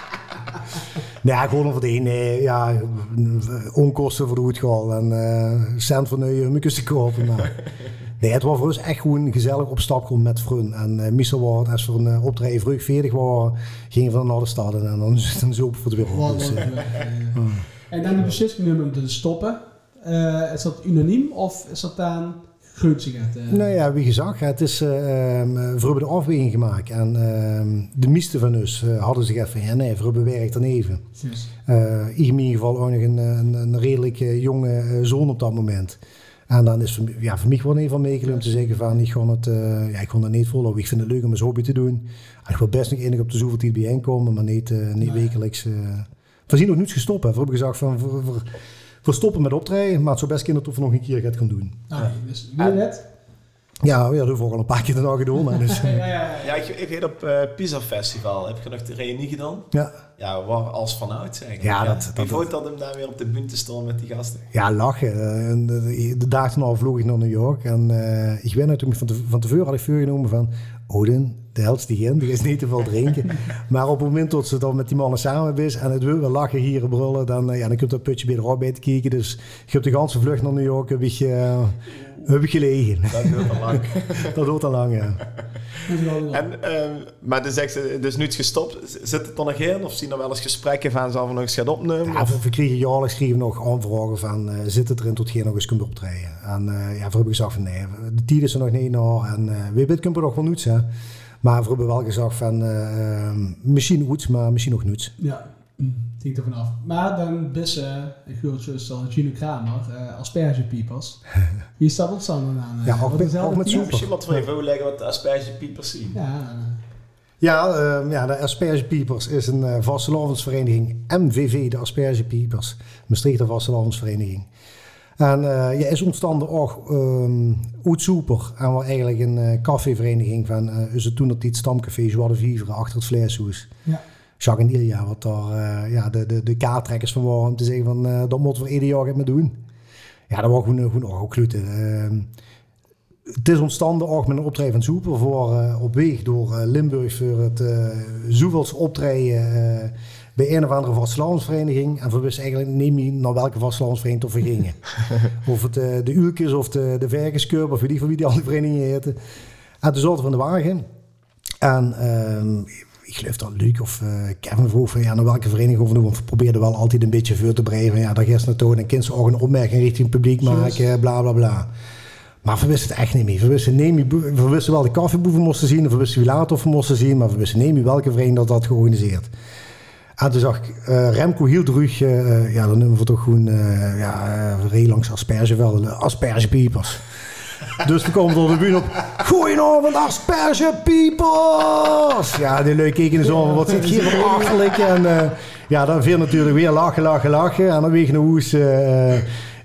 Nee, ja, gewoon over de een. Nee, ja, onkosten voor de hoedgal en eh cent voor een hummus te kopen. Maar. Nee, het was voor ons echt gewoon gezellig op stap gewoon met vrienden. En uh, meestal was als we een uh, optreden vroeg 40 waren, gingen we naar de stad en dan, dan zo voor op. Dus, wat eh, leuk, ja. En dan de beslissing om te stoppen. Eh, is dat unaniem of is dat dan eh? Nou ja, wie gezag, het is, uh, we hebben de afweging gemaakt. En uh, de meeste van ons uh, hadden zich even ja nee, hebben werk dan even. Yes. Uh, ik in ieder geval ook nog een, een, een redelijk jonge uh, zoon op dat moment. En dan is voor, ja, voor mij gewoon een van om te zeggen van, ik ga het, uh, ja, ik ga het niet volhouden. Ik vind het leuk om eens hobby te doen. En ik wil best nog enig op de zoveel tijd bijeenkomen, maar niet, uh, niet nee. wekelijks. we zien nog niets gestopt. Hè. We hebben gezegd van, we, we stoppen met optreden, maar het zou best kunnen dat we nog een keer gaat gaan doen. Nou, dus net? Ja, ja, dat hebben we al een paar keer daarna gedaan. Maar dus, ja, ja, ja. ja, ik, ik weet op uh, Pisa Festival. Heb je nog de reunie gedaan? Ja. Ja, we waren als vanuit zeggen. Ja, dat, dat, dat, dat hem daar weer op de bunt te staan met die gasten. Ja, lachen. Uh, de, de, de dag daarna vloog ik naar New York. En uh, ik weet natuurlijk van, te, van tevoren had ik voorgenomen van... Odin, de helft die in, die is niet te veel drinken. maar op het moment dat ze dan met die mannen samen is en het wel lachen, hier brullen, dan, uh, ja, dan komt dat putje bij de bij te kijken. Dus ik heb de ganse vlucht naar New York een beetje Heb ik gelegen. Dat duurt al lang. Dat hoort al lang, ja. En, ehm, maar dus, zegt ze, dus nu het gestopt. Zit het er nog in? Of zien er wel eens gesprekken van zal we nog eens gaan opnemen? Ja, we, we kregen jaarlijks kregen we nog aanvragen van eh, zit het erin tot je nog eens kunt optreden. En eh, ja, we hebben gezegd van nee, de tijd is er nog niet naar en uh, wie weet kunnen we nog wel nuts hè. Maar we hebben wel gezegd van eh, eh, misschien goed, maar misschien nog nuts. Ja, hm, het hangt er vanaf. Maar dan uh, ik het zoals al Gino Kramer, uh, aspergepiepers. Wie is dat ontstaan aan? Uh, Ja, ook met, ook met soep. misschien wat voor even uitleggen wat de aspergepiepers zien. Ja, Ja, eh, ja, de Aspergepiepers is een uh, vastelavondsvereniging. MVV, de Aspergepiepers. Maastrichter Vastelavondsvereniging. En uh, je is ontstaan ook um, uit Soeper. En we eigenlijk een uh, cafévereniging van uh, is het toen dat dit stamcafé Joie de Vivre achter het Vleeshoes. Ja. Jacques en Ilja, wat daar ja, de, de, de kaarttrekkers van waren om te zeggen van dat moeten we ieder jaar gaan doen. Ja, dat was gewoon, gewoon ook gluten. Uh, het is ontstaan ook met een optreden van Soeper voor op weg door Limburg voor het uh, optreden bij een of andere vastlandsvereniging. En we wisten eigenlijk niet meer naar welke vastlandsvereniging we gingen. of het de Uurkes of de, de Vergescurb of weet ik van wie die andere verenigingen heten. En toen zaten we van de wagen. En ehm, ik geloof dat Luc of uh, Kevin vroeg van ja, naar welke vereniging of doen. We probeerden wel altijd een beetje voor te breien. Van ja, daar is naartoe en kind ook een opmerking richting het publiek maken, bla bla bla. Maar we wisten het echt niet meer. We wisten, niet we wisten wel de koffieboeven moesten zien, of we wisten wie later of we moesten zien, maar we wisten niet meer welke vereniging dat had georganiseerd. En toen zag ik uh, Remco heel terug, uh, ja, dan noemen we toch gewoon, uh, ja, langs asperge wel, aspergepiepers. dus toen komen we door de bühne op. Goedenavond, aspergepiepers! Ja, die leuk keken zo van, wat zit hier van achterlijk? En ja, dan veel natuurlijk weer lachen, lachen, lachen. En dan weer een hoes.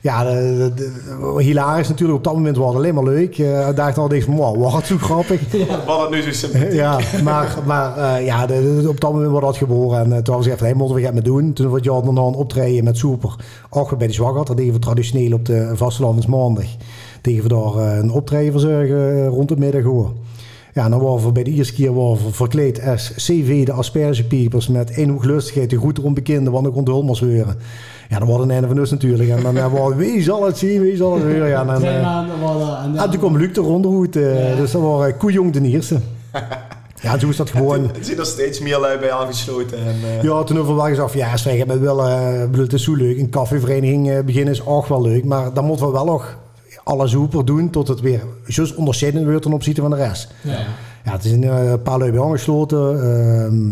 Ja, de, de, de, hilarisch natuurlijk. Op dat moment was het alleen maar leuk. Uh, dacht altijd van, wow, wat zo grappig. Ja. Wat het nu zo sympathiek. ja, maar, maar uh, ja, op dat moment wordt dat geboren. En uh, toen was ik even, hey, moeten we gaan met doen. Toen je nog een optreden met Super. Ook bij de Zwaggat. Dat deden we traditioneel op de vastelanders maandag. Tegen we daar een optreden verzorgen rond de middag hoor. Ja, dan waren we bij de eerste keer waren we verkleed als CV, de aspergepiepers, met één hoeglustigheid, de goed onbekende, want ik kon de hulmers weuren. Ja, dat was een einde van ons natuurlijk. En dan waren wie zal het zien, wie zal het weuren. Ja, en, dan, en, en toen kwam Luc de ronderhoed, uh, ja. dus dat waren koejong de eerste. Ja, toen is dat gewoon... Er zit er steeds meer lui bij aangesloten. En, uh... Ja, toen hebben we wel gezegd, ja, Sven, je bent wel, uh, bedoel, het is zo leuk. Een koffievereniging uh, beginnen is ook wel leuk, maar dan moeten we wel nog alles super doen tot het weer juist onderscheidend wordt ten opzichte van de rest. Ja. Ja, het is een uh, paar lui bij aangesloten.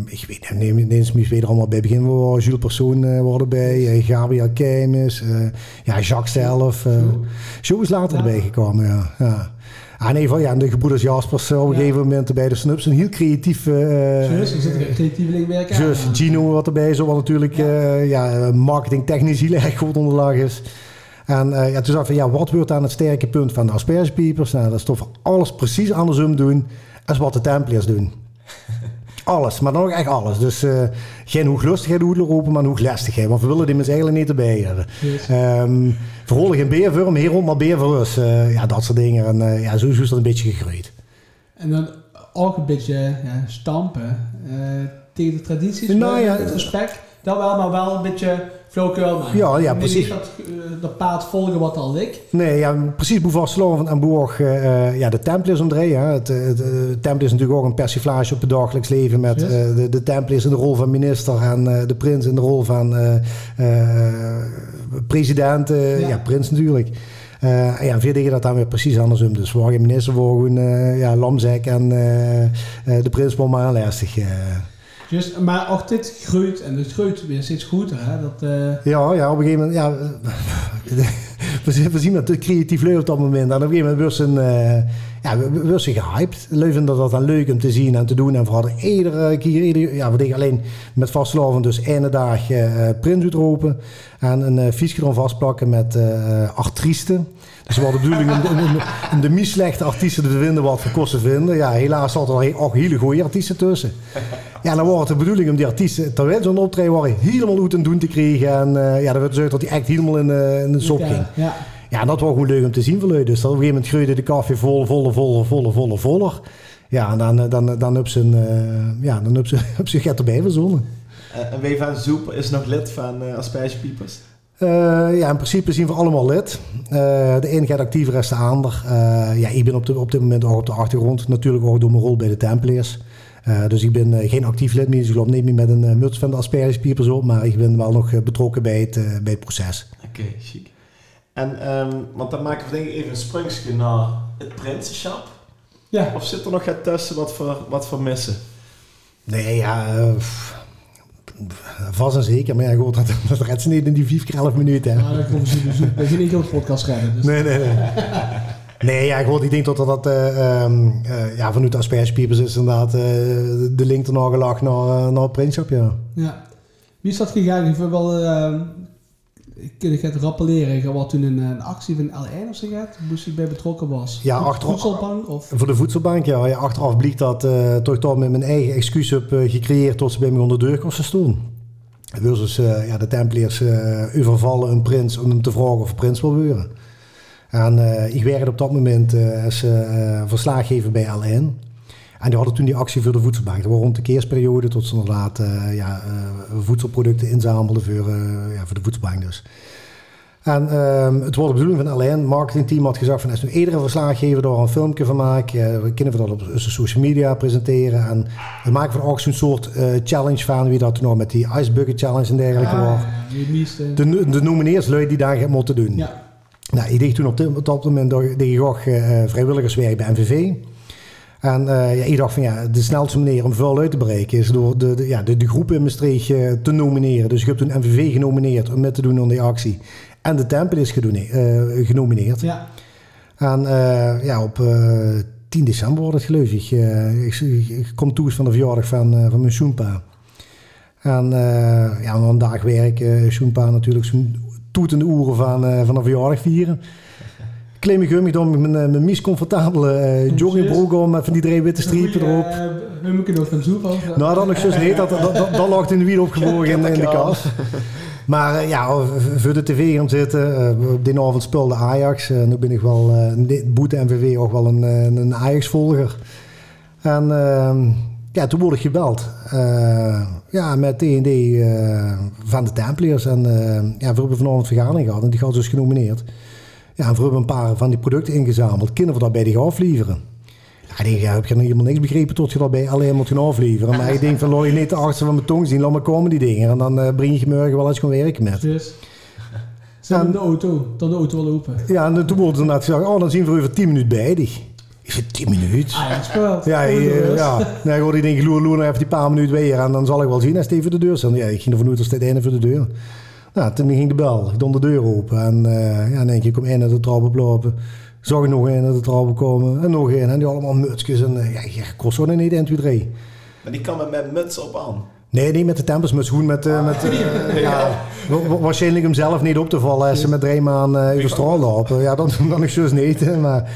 Uh, ik weet niet, nee, eens mis weer allemaal bij het begin. We Jules Persoon uh, worden bij, uh, Gabriel Keimis, ja, Jacques zelf. Uh, Zo is later erbij gekomen, ja. ja. Ah, nee, van, ja, de gebroeders Jaspers op een gegeven moment bij de Snups. Een heel creatief... Uh, er zit een creatieveling bij Juist, Gino wat erbij zo, wat natuurlijk ja. ja, marketingtechnisch heel erg goed onderlag is. En uh, ja, toen dacht ik van, ja, wat wordt dan het sterke punt van de aspergepiepers? Nou, dat is toch alles precies andersom doen als wat de Templiers doen. alles, maar dan ook echt alles. Dus uh, geen hoeglustigheid roepen, maar hoeglastigheid. Want we willen die mensen eigenlijk niet erbij hebben. Yes. Um, Verholen geen beer voor hem, hier rond maar beer voor ons. Uh, ja, dat soort dingen. En uh, ja, zo is dat een beetje gegroeid. En dan ook een beetje ja, stampen tegen de tradities, nou, ja, het respect. Dat wel, maar wel een beetje maken. Ja, ja, precies. dat, dat paard volgen wat al ligt. Nee, ja, precies. Bouvard en Bourg, uh, ja, de Templiers omdraaien. Het, het, het Tempel is natuurlijk ook een persiflage op het dagelijks leven met yes. uh, de, de Templiers in de rol van minister en uh, de prins in de rol van president. Ja. ja. prins natuurlijk. Uh, ja, veel dingen dat dan weer precies andersom. Dus we waren minister voor gewoon uh, ja, Lamzek en uh, de prins was maar lastig. Just, maar ook dit groeit en het groeit weer steeds groter. Hè? Dat, uh... Ja, ja, op een gegeven moment. Ja, we zien dat creatief leuk op dat moment. En op een gegeven moment was een, uh, ja, we, we zijn gehyped. Leuven dat dat dan leuk om te zien en te doen. En vooral iedere keer, ja, we deden alleen met vastloven dus ene dag uh, print uitropen. En een uh, vastplakken met uh. Dus we hadden de bedoeling om, om, om de meest slechte artiesten te vinden wat voor kosten vinden. Ja, helaas zat er ook hele goede artiesten tussen. Ja, dan was het de bedoeling om die artiesten, terwijl een optreden waren, helemaal uit en doen te krijgen. En uh, ja, dan werd gezegd dat hij echt helemaal in, uh, in de sop ging. Ja, ja. ja, dat was gewoon leuk om te zien voor jullie. Dus op een gegeven moment groeide de koffie vol, voller, voller, voller, voller, voller. Ja, en dan, dan, dan heb ze een, uh, ja, dan heb ze, heb ze get erbij verzonnen. en wie van Zoep is nog lid van uh? Eh, ja, in principe zien we allemaal lid. Eh, de ene gaat actief, de rest de ander. Eh, ja, ik ben op, de, op dit moment ook op de achtergrond. Natuurlijk ook door mijn rol bij de Templiers. Eh, dus ik ben geen actief lid meer. Dus ik loop niet meer met een uh, muts van de aspergespiepers op. Maar ik ben wel nog betrokken bij het, bij het proces. Oké, chic. En, ehm, want dan maken we denk ik even een sprongje naar het Prinsenschap. Ja. Of zit er nog wat tussen wat voor, wat voor missen? Nee, ja... pff, vast en zeker. Maar ja, goed, dat, dat redt ze niet in die 4 keer 11 minuten. Hè. Maar dan komen ze dus we zijn niet heel podcast redden. Dus. Nee, nee, nee. Nee, ja, goed, ik denk dat dat eh, ehm, eh, ja, vanuit de aspergespiepers is inderdaad eh, de link erna gelag naar, naar het Prinsschap, ja. Ja. Wie is dat gegaan? Ik wil wel... Uh, ik ga het rappelleren. Had toen een, een actie van L1 of zo gehad. Moest ik bij betrokken was. Ja, achteraf- Voedselbank of... Voor de voedselbank, ja. ja achteraf bleek dat eh toch toch met mijn eigen excuus heb eh, gecreëerd tot ze bij me onder de deur kosten stonden. dus eh, ja, de Templiers eh overvallen een prins om hem te vragen of prins wil worden. En ik werkte op dat moment als verslaggever bij LN. En die hadden toen die actie voor de voedselbank. Dat was rond de keersperiode tot ze inderdaad eh, ja, eh, voedselproducten inzamelden voor, eh, ja, voor de voedselbank dus. En ehm, het was de bedoeling van LN, het marketingteam had gezegd van als nu iedere verslaggever daar een filmpje van maakt, eh, we kunnen we dat op social media presenteren en we maken van ook zo'n soort challenge van wie dat nou met die Ice Bucket Challenge en dergelijke. Ah. De, de nomineerslui die daar moeten doen. Ja. Nou, ik deed toen op, dit- op dat moment deed ik ook eh, vrijwilligerswerk bij NVV. En eh, ja, ik dacht van ja, de snelste manier om vuil uit te breken is door de, de, ja, de, de groep in Maastricht eh, te nomineren. Dus ik heb toen NVV genomineerd om mee te doen aan die actie. En de Tempel is eh, genomineerd. Ja. En ja, op eh 10 december wordt het geloof ik. Ik, ik kom toe van de verjaardag van, van mijn Soenpa. En ja, een dag werken, Soenpa natuurlijk zo'n toetende oeren van, van een verjaardag vieren. Ik gummig dan met mijn, eh, mijn mies comfortabele eh, joggingbroek om met van die drie witte strepen erop. We moeten nog van zoek over. Nou, dat nog zo niet. Dat, dat, dat, dat lag in de wiel opgebogen in, in de kast. Maar eh, ja, v- voor de tv gaan zitten. eh, op die avond speelde Ajax. En nu ben ik wel, eh boete MVV, ook wel een, eh, een Ajax-volger. En ehm, ja, toen word ik gebeld. Eh, ja, met eh, van de Templiers. En eh, ja, we hebben vanavond een vergadering gehad. En die gaat dus genomineerd. Ja, en we hebben een paar van die producten ingezameld. Kunnen we dat bij die gaan afleveren? Ja, ik denk, ja, heb je nog helemaal niks begrepen tot je dat bij alleen moet gaan afleveren. Maar ik denk van, laat je niet de artsen van mijn tong zien, laat maar komen die dingen. En dan eh, breng je morgen wel eens gewoon werken met. Zijn we in de auto. Dan de auto wel open. Ja, en toen wordt er inderdaad gezegd, oh, dan zien we er over 10 minuten bij die. Ik zeg, 10 minuten? Ah ja, speelt. Ja, eh, ja. Nee, gewoon, ik denk, loer, loer nou even die paar minuten weer en dan zal ik wel zien als het even de deur. Ja, ik ging ervan uit als het einde voor de deur. Nou, toen ging de bel. Ik deed de deur open. En eh ja, in één keer kom één naar de trap oplopen. Zag ik nog één naar de trap komen. En nog één. En die allemaal mutsjes. En eh, ja, ik kost zo niet 1, 2, 3. Maar die kan met mijn muts op aan. Nee, niet met de. Gewoon met... eh, met eh, ja, wa- wa- waarschijnlijk hem zelf niet op te vallen als ze met drie man eh over straal lopen. Ja, dan, dan is dus niet. Maar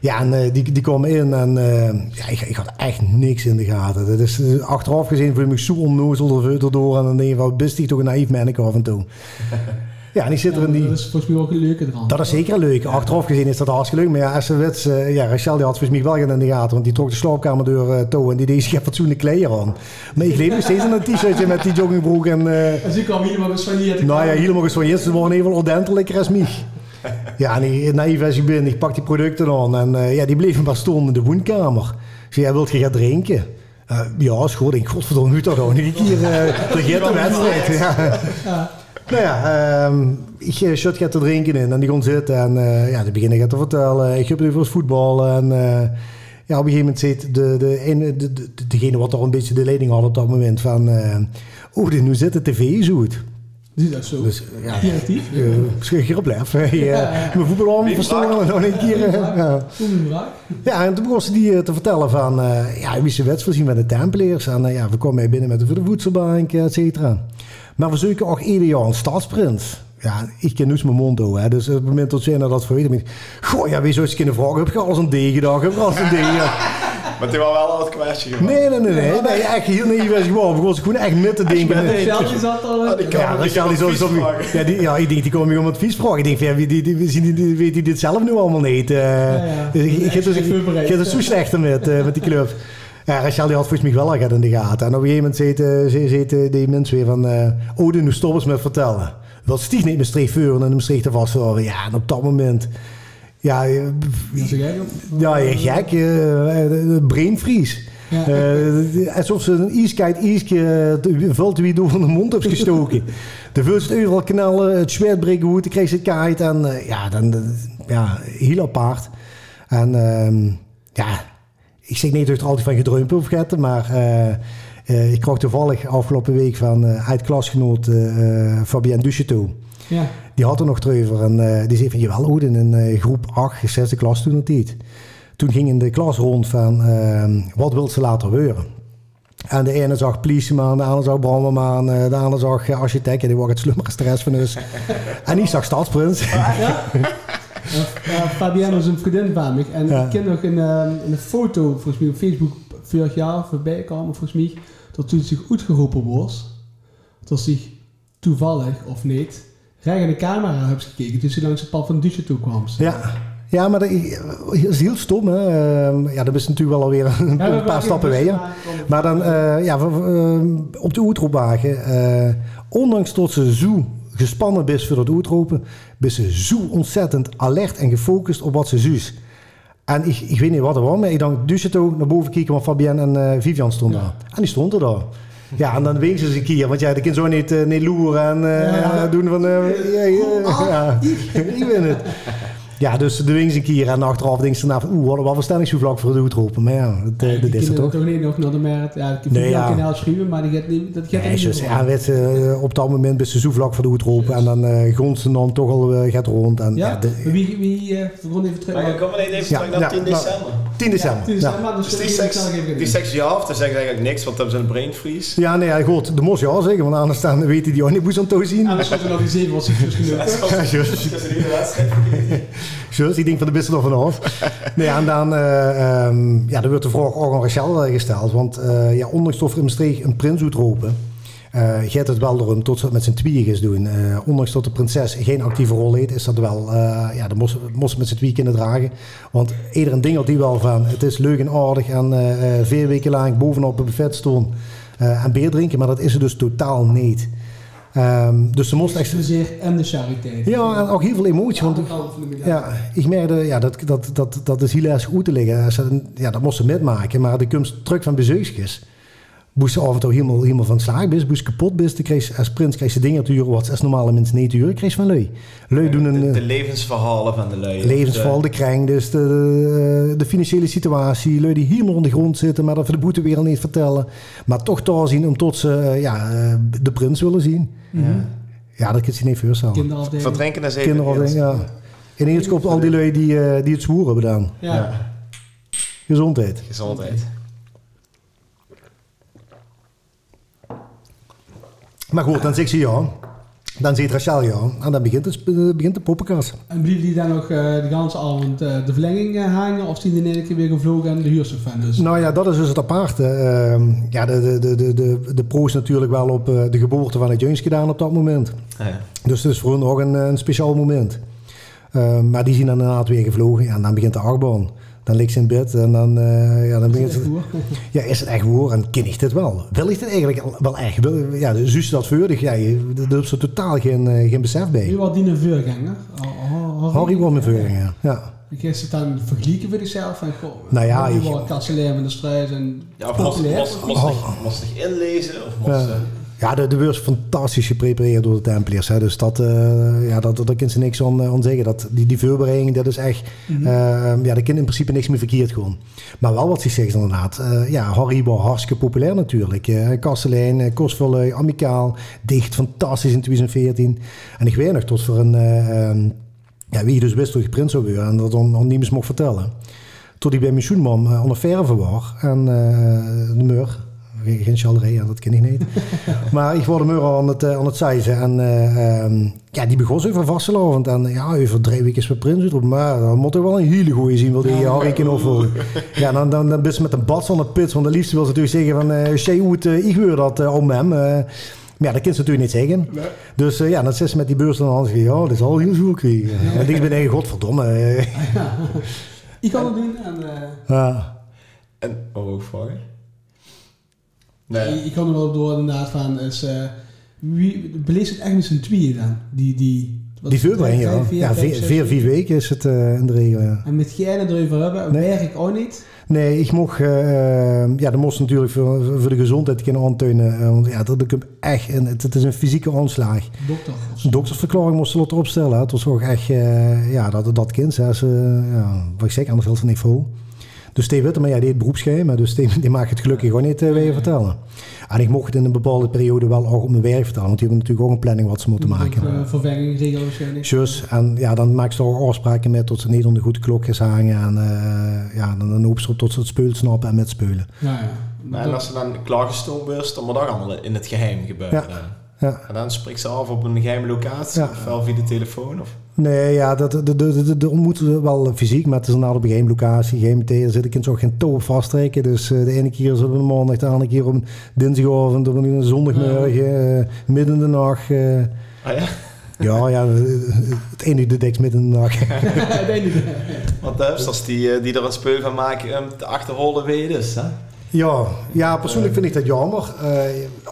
ja, en, eh, die, die komen in en eh, ja, ik, ik had echt niks in de gaten. Dat is, eh, achteraf gezien voel ik me zo onnozel erdoor. En dan denk je, wat best die toch een naïef manneke af en toe. Ja, en ik zit er in die... Dat is volgens mij ook een leuke eraan. Dat is zeker leuk. Achteraf gezien is dat hartstikke leuk. Maar ja, eh, ja, Rachel die had volgens mij wel geen in de gaten. Want die trok de slaapkamerdeur toe en die deed zich fatsoenlijke kleren aan. Maar ik leef nog steeds in een t-shirtje met die joggingbroek en... En ze kwam hier te nou ja, helemaal gesoigneerd. Ze waren even ordentelijker als mij. Ja, en ik, naïef als ik ben, ik pak die producten aan. En eh, ja, die bleven maar stonden in de woonkamer. Zei, ja, wilt je gaan drinken? Eh, ja, is goed. Ik godverdomme, nu toch nog keer. eh vergeet de wedstrijd. Ja. Ja. Nou ja, ehm, ik eh, shot gaat te drinken in en die kon zitten. En eh, ja, dan begin ik het te vertellen. Ik heb nu voor het voetbal. En ja, op een gegeven moment zit de, de, de, de, degene wat toch een beetje de leiding had op dat moment van... oh, nu zit de tv zo goed. Zie dat zo. Dus ja, Creatief. uh, schug uh, Ja, ja. Mijn voetbalarm verstoren en nog een keer. ja. Hoe een braak. ja, en toen begon ze die eh, te vertellen van, eh, ja, wie ze wets voorzien met de Templiers. En eh, ja, we komen mee binnen met de, voedselbank, et cetera. Maar we zoeken ook ieder jaar een stadsprint. Ja, ik ken dus mijn mond ook, hè. Dus op het moment dat ze dat voor weten, goh, ja, wie zou eens kunnen vragen, heb je al eens een D gedaan? Heb je al eens een D gedaan? Maar het was wel al het kwestie gemaakt. Nee, nee, nee, nee, nee, echt heel gewoon. We begonnen gewoon echt met te denken. met- Rachel die zat al... Die kan- Ja, die Rachel kan die zo, zo ja, die, ja, ik denk die komen om advies vragen. Ik denk ja, wie- die, die, die, die, die, weet die dit zelf nu allemaal niet. eh. ja. Dus ik, ik, Echt ik, heb het zo slecht met, eh, met die club. Ja, Rachel die had volgens mij wel al in de gaten. En op een gegeven moment zitten, ze- zitten die mensen weer van... eh oh, nu stop eens met vertellen. wil stieg niet Maastricht vuren en Maastricht te vasthouden. Ja, en op dat moment... Ja, eh, Ja, ja, je gek. eh, brainfreeze. Ja. Eh, alsof ze een ijskite ijsje vult wie door van de mond heeft gestoken. de vulst overal knallen, het zweet breken goed, dan krijg je kite en eh, ja, dan, ja, heel apart. En ehm, ja, ik zeg niet dat ik er altijd van gedreumd heb vergeten, maar ik kreeg toevallig afgelopen week van uh, uit klasgenoot eh Fabien Ducheteau. Ja. Die had er nog terug en eh, die zei van, jawel Odin, in eh, groep 8, 6 klas toen het niet. Toen ging in de klas rond van, ehm, wat wil ze later worden? En de ene zag politieman, de andere zag brandweerman, eh, de andere zag architect, en die was het slummere stress van dus. en die zag stadsprins. Ja? Uh, Fabienne is een vriendin van me. En Ja. ik ken nog een, eh, een foto, volgens mij op Facebook, vorig jaar voorbij kwamen, volgens mij, dat toen zich uitgeroepen was, dat zich toevallig of niet, recht in de camera hebt gekeken toen ze langs het pad van Duce toe kwam. Ja. Ja, maar dat is heel stom. Hè? Ehm, ja, dat is natuurlijk wel alweer een, Ja, we een paar stappen om- Maar dan, eh, ja, we- op de oetroepwagen, eh ondanks dat ze zo gespannen is voor het oetroepen, is ze zo ontzettend alert en gefocust op wat ze zuus. En ik, ik weet niet wat er was, maar ik dacht, dus het ook naar boven kijken, want Fabienne en eh, Vivian stonden Ja. daar. En die stonden daar. Ja, en dan wezen ze een keer, want ja, die kan zo niet, eh, niet loeren en eh, Ja. doen van, eh, ja, ja, ja, ik ben het. Ja, dus de wings een keer en achteraf denk ze na van, oeh, wat wat verstand ik zo vlak voor de oetroepen. Maar ja, dat, eh, dat die is het toch. toch niet nog naar de markt. Ja, ik heb Nee, ja. kanaal schrijven, maar die gaat niet, dat gaat Nee, niet ja, weet, eh, op dat moment is ze zo vlak voor de hoed roepen en dan eh grond ze dan toch al eh, gaat rond. En, ja. Ja, de- maar wie, wie eh, we gaan even terug Maar je komt maar even Ja, terug naar ja, 10 nou, december. 10 december. Ja, 10 Ja, december, dus Dus die we seks, die seks ja of dan zeggen ze eigenlijk niks, want dan hebben ze een brain freeze. Ja, nee, ja, goed, de mos ja zeggen, want anders dan weet hij die ook niet hoe ze aan toe zien. Anders was er nog iets even wat zich dus genoemd. Ja, juist. Dat is een hele wedstrijd. Juist, ik denk van de beste er vanaf. Nee, en dan, eh, ehm, ja, dan wordt de vraag ook aan Rachel eh, gesteld. Want eh, ja, ondanks dat er in Maastricht een prins roepen, eh gaat het wel erom tot ze het met z'n tweeën gaan doen. Ondanks dat de prinses geen actieve rol heeft, is dat wel, ja, dan moest moest ze met z'n tweeën kunnen dragen. Want iedereen dingelt die wel van, het is leuk en aardig en vier weken lang bovenop een buffet en bier drinken, maar dat is ze dus totaal niet. Ehm, dus ze moest echt... En de chariteit. Ja, en ook heel veel emotie. Want medaille. ja, ik merkte, ja, dat, dat, dat, dat is heel erg goed te liggen. Ja, dat moest ze metmaken, maar de komst terug van bezoekjes. Moest ze af en toe helemaal, helemaal van slag is, moest kapot is. Dan kreeg als prins kreeg ze dingen te huren wat als normale mensen niet te huren. Kreeg ze van lui. Lui doen een De, de eh, levensverhalen van de lui. levensval, de kring, dus de, de, de financiële situatie. Lui die helemaal onder de grond zitten, maar dat we de boetewereld niet vertellen. Maar toch daar zien om tot ze eh, ja, eh, de prins willen zien. Mhm. Ja, dat kan je niet voorstellen. Kinderafdeling. Verdrinken is even Kinderafdeling, ja. Eerst komt al die lui die, eh, die het zwoeren hebben gedaan. Ja. Gezondheid. Gezondheid. Maar goed, dan zegt ze ja. Dan zegt Rachel ja. En dan begint, het, eh, begint de poppenkast. En bleef die dan nog eh, de hele avond eh, de verlenging eh, hangen? Of zijn die in één keer weer gevlogen en de huurstof van dus? Nou ja, dat is dus het aparte. Ehm, ja, de, de, de, de, de, de pro is natuurlijk wel op eh, de geboorte van het Juins gedaan op dat moment. Ja. Dus het is voor hen ook een, een speciaal moment. Ehm, maar die zien dan inderdaad weer gevlogen. Ja, en dan begint de achtbaan. Dan ligt ze in bed en dan, eh, ja, dan begint ze... Ja, is het echt hoor en ken ik dit wel? Ik dit eigenlijk wel echt? Ja, de zus dat voordig. Ja, je- daar heb ze totaal geen, eh, geen besef bij. Nu wat die een vuurganger. Harry wordt mijn voorganger, ja. Ik het dan vergelijken voor jezelf van, goh, Nou ja, ik- wel kasteleer met de strijd en Ja, of moest, populair. moest, moest, Oh. ik- moest ik inlezen? Of moest, Ja. eh, de, de beurs is fantastisch geprepareerd door de Templiers. Hè. Dus dat, eh ja, dat, daar kan ze niks aan, aan zeggen. Dat, die, die voorbereiding, dat is echt... Eh, ja, daar kan in principe niks meer verkeerd gewoon. Maar wel wat ze zegt inderdaad. eh, ja, Harry was hartstikke populair natuurlijk. Uh, Kastelein, uh, Kostverlui, Amicaal. Dicht, fantastisch in 2014. En ik weet nog tot voor een... eh, ehm, ja, wie dus wist hoe je prins zou worden. En dat on, niemand mocht vertellen. Tot hij bij mijn schoenman uh, aan de verve was. En uh, de mur... Geen, geen chalerij, ja, dat ken ik niet. maar ik word de mur aan het, uh, aan het zeizen. En uh, um, ja, die begon over vastelovend. En ja, over drie weken is voor prins. Maar dan moet er wel een hele goeie zien, wil die ja, Harry kunnen opvolgen. ja, dan, dan, dan ben je met een bad van de pits. Want de liefste wil ze natuurlijk zeggen van... Uh, Shay hoe ik wil dat uh, om hem. maar ja, dat kan ze natuurlijk niet zeggen. Nee. Dus ja, dan zit ze met die beurs aan de hand. Ja, dat is al heel zoek. Ja. En ik ben eigen godverdomme. ik kan het doen. En, ja. en oh, vragen? Nee. Ik, ik kan er wel door inderdaad van... Is, uh, wie beleest het echt met z'n tweeën dan? Die, die, wat Die vuurbreng, ja. vier, Ja, vier, vier, weken? vier weken is het eh, in de regel, ja. En met geen erover hebben, Nee. werk ik ook niet. Nee, ik mocht, eh, eh, ja, dat moest natuurlijk voor, voor de gezondheid kunnen aantonen. eh, want ja, dat ik echt, in, het, het is een fysieke aanslag. Dokter. Een doktersverklaring moest ze opstellen. Het was ook echt, eh, ja, dat, dat kind, hè, ze, ja, wat ik zeg, anders niet vol. Dus Steve Witteman, ja, die heeft beroepsgeheim, maar dus Steve, die mag het gelukkig gewoon niet uh, weer vertellen. En ik mocht het in een bepaalde periode wel ook op mijn werk vertellen, want die hebben natuurlijk ook een planning wat ze moeten maken. Eh, vervanging, regel waarschijnlijk. Just, en ja, dan maak ze er afspraken met tot ze niet onder de goede klokjes hangen. En eh, ja, dan, dan hopen ze op tot ze het speul snappen en met speulen. Ja, ja. En als ze dan klaargestoomd is, dan moet dat allemaal in het geheim gebeuren. Ja. En dan spreekt ze af op een geheime locatie, Ja. ofwel via de telefoon. Of... Nee, ja, dat, de, de, de, de ontmoeten wel fysiek, maar het is inderdaad op een geheime locatie, geheim meteen. Er zit ik zo geen touw op vasttrekken. Dus eh, de ene keer is het op een maandag, de andere keer op een dinsdagavond, op een zondagmorgen, eh, midden in de nacht. eh. Ah ja? ja, ja, het enige dekt midden in de nacht. Ik weet niet. Want de die, die er een speel van maken, te achterholen weet je dus. Hè? Ja, ja, persoonlijk vind ik dat jammer. Eh,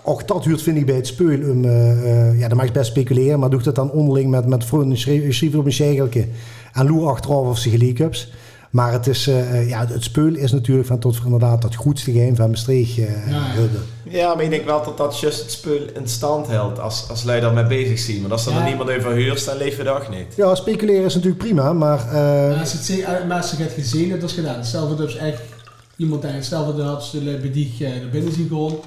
ook dat huurt vind ik bij het speul. Um, eh, eh, ja, dan mag je best speculeren, maar doe dat dan onderling met, met vrienden, schrijf op een schegeltje. En loer achteraf of ze gelijk hebt. Maar het, is, ja, het speul is natuurlijk van tot voor inderdaad dat goedste geheim van Maastricht. eh, Ja, ja. Hudde. Ja, maar ik denk wel dat dat juist het spul in stand houdt als, als lui daarmee bezig zien. Maar als er Ja. dan niemand over huurt, dan leef je dat ook niet. Ja, speculeren is natuurlijk prima, maar eh, Maar als het maar als ze het gezien hebt, dat is gedaan. Stel dat dus echt iemand denkt, stel dat had ze bij die eh, naar binnen zien gewoon.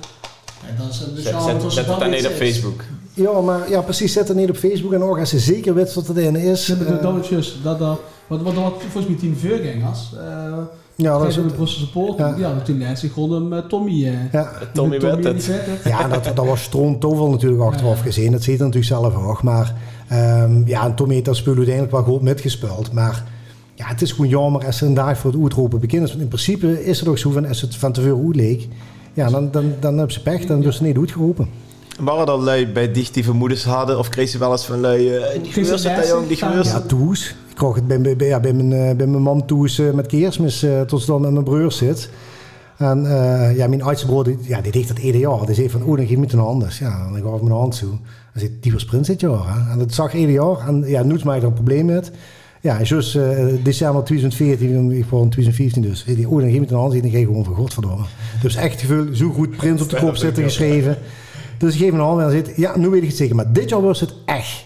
Ja, dan is het de Zet, zet, zet het dan niet op. Facebook. ja, maar ja, precies, zet het niet op Facebook en ook als ze zeker weet wat het in is. Hebben eh, dat is juist. Dat, dat, wat, wat, wat volgens mij tien veurgangers. Uh, ja, dat is de het. Brusselse support. Ja. Ja, toen zich gewoon hem eh, Tommy. eh, Ja. Tommy die het. Ja, dat, dat was stroomtovel natuurlijk achteraf Ja. gezien. Dat ziet hij natuurlijk zelf ook. Maar ehm, ja, en Tommy heeft dat spul uiteindelijk wel goed metgespeeld. Maar ja, het is gewoon jammer als ze een dag voor het uitroepen beginnen. Want in principe is het ook zo van als het van te veel goed leek. Ja, dan, dan, dan hebben ze pech. Dan dus niet uitgeroepen. Waren er lui bij dicht die vermoedens hadden? Of kreeg ze wel eens van lui, eh, die ze gebeurt jong, die gebeurt Ja, toes. Ik kreeg het bij, bij, ja, bij, mijn, eh, bij mijn man toes eh, met kerstmis eh, tot ze dan met mijn broer zit. En eh, ja, mijn oudste broer, die, ja, die deed dat ieder jaar. Die zei van, oh, dan geef ik met een anders. Ja, dan gaf ik mijn hand toe. Dan zei die was prins dit jaar. Hè? En dat zag ieder jaar. En ja, nu maak ik er een probleem met. Ja, en dus eh, december 2014, ik was in 2015 dus. Die, oh, dan geef ik met een hand. Dan ga je gewoon van godverdomme. Dus echt het gevoel, zo goed prins op de kop zitten geschreven. Dus ik geef hem een hand en zegt, ja, nu weet ik het zeker. Maar dit jaar was het echt.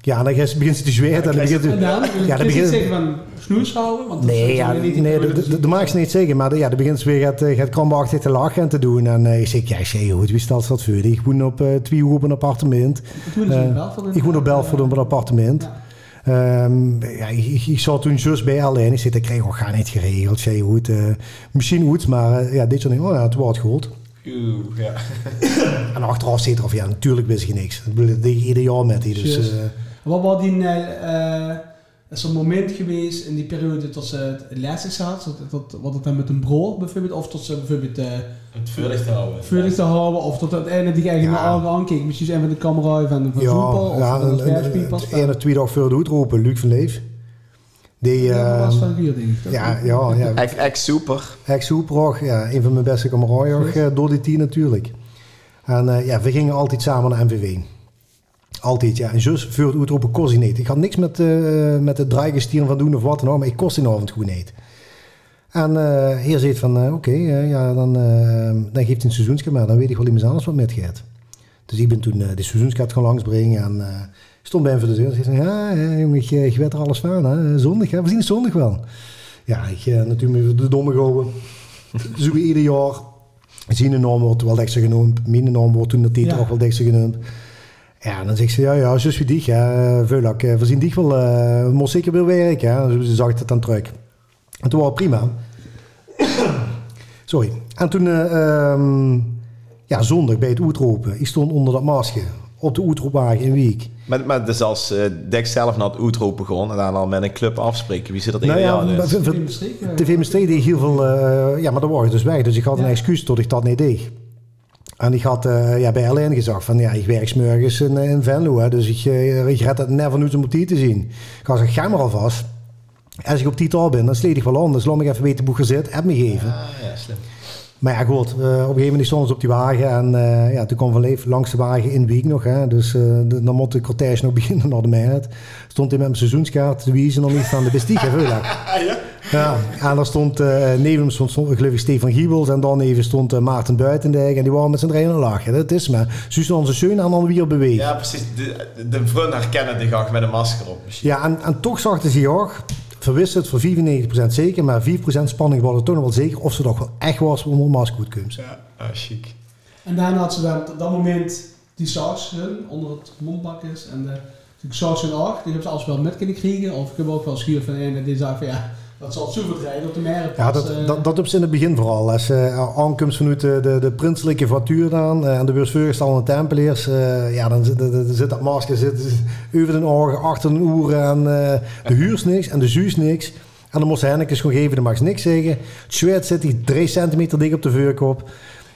Ja, en dan begint ze te zweten. en dan begint ze- En? Ja, dan begint van snoes houden. Want dat Nee, ja, niet- nee, dat- dat- dat mag ze niet zeggen. Maar de- ja, dan begint ze weer gaat, eh, gaat krampachtig te lachen en te doen. En eh, ik zeg, ja, zeg, goed, wie stelt dat voor? Ik woon op eh twee uur op een appartement. Het Eh, Ik woon op Belfort op een appartement. Ja. Ehm, ja, ik, ik, zat toen just bij alleen. Ik zei, dat krijg ik ook gar niet geregeld. Zei, goed, eh, misschien goed, maar eh, ja, dit jaar niet. Oh ja, het wordt goed. Oeh, ja. En achteraf zit er of ja, natuurlijk wist je niks. Ik bedoel, ieder jaar met die. Dus, eh, Wat was die, is er een moment geweest in die periode dat ze het lastig zat? Dat, dat, wat het dan met een brood bijvoorbeeld? Of tot ze bijvoorbeeld uh, Het vuurlicht houden. vuurlijk te houden? Of tot het einde die eigenlijk Ja. naar aankeek? Misschien een van de camera van, van ja, voetbal? Of ja, van een, de een of twee dagen voor de uitroepen, Luc van Leef. Die, Ja, was ehm, van Gier, denk ik. ja, ja, ja. Ex, ex super. Ex Hoeprog, ja, een van mijn beste kameraden, uh, door die tien natuurlijk. En uh, ja, we gingen altijd samen naar MVV. Altijd, ja. En zus het uitroepen kost niet. Ik had niks met, uh, met het draaigestieren van doen of wat dan ook, maar ik kost die avond gewoon niet. En uh, hier zegt van, oké, okay, ja, dan, dan geeft hij een seizoenskaart, maar dan weet ik wel iemand anders wat met gaat. Dus ik ben toen de seizoenskaart gaan langsbrengen en stond bij hem voor de deur en zei, ja, ja jongen, je, je weet er alles van, hè? zondag, hè? we zien het zondag wel. Ja, ik natuurlijk de domme gehouden. Zo ieder jaar. Zien de naam wordt wel extra genoemd. Mijn naam wordt toen de titel ja. ook wel extra genoemd. Ja, dan zegt ze, ja, ja, zus wie dich, ja, Veulak, we zien dich wel, uh, moet zeker weer werken, hè. Zo zag het dan terug. En toen was het prima. Sorry. En toen, uh, um, ja, zondag bij het uitroepen, ik stond onder dat masker op de uitroepwagen in Wiek. Maar, maar dus als uh, Dek zelf naar het uitroep begon en dan al met een club afspreken, wie zit dat in nou ja, ja? TV Maastricht deed heel veel, uh, ja, maar dat was dus weg. Dus ik had ja. een excuus tot ik dat niet deed. En ik had uh, ja, bij Alain gezegd van, ja, ik werk smorgens in, in Venlo, hè, dus ik, uh, ik red het never nu om op die te zien. Ik had gezegd, ga maar alvast. Als ik op die taal ben, dan sleet ik wel aan. Dus laat me even weten hoe je zit, heb me geven. Ah, ja, slim. Maar ja, goed, eh, op een gegeven moment stonden ze op die wagen en eh, ja, toen kwam Van Leef langs de wagen in Wiek nog. Hè, dus eh, de, dan moet de cortège nog beginnen naar de meid. Stond hij met mijn seizoenskaart te wiezen nog niet van de bestieg en veel. ja? Ja, en daar stond, uh, neven hem stond, stond gelukkig Stefan Giebels en dan even stond uh, Maarten Buitendijk en die waren met z'n drieën lachen. Dat is maar. Zo onze zeun en dan weer bewegen. Ja, precies. De, de vriend herkennen die graag met een masker op misschien. Ja, en, en toch zag hij ook verwisseld voor 95% zeker, maar 4% spanning was het toch nog wel zeker of ze toch wel echt was om een masker goed. Ja, ah, chic. En daarna had ze dan op dat moment die saus onder het mondbakjes en de, de saus in acht. Die hebben ze alles wel met kunnen krijgen. Of ik heb ook wel schuur van een die zei van ja, dat zal super rijden op de merk. Ja, dat, uh, dat, dat op in het begin vooral. Als je uh, aankomt vanuit de, de, de prinselijke voituur dan uh, en de beursveurstal en de tempeliers, ja, dan zit, de, zit dat masker zit over de ogen, achter de oren en de huur is niks en de zuur niks. En dan moest Hennekes gewoon geven, dan mag ze niks zeggen. Het zweet zit die 3 centimeter dik op de vuurkop.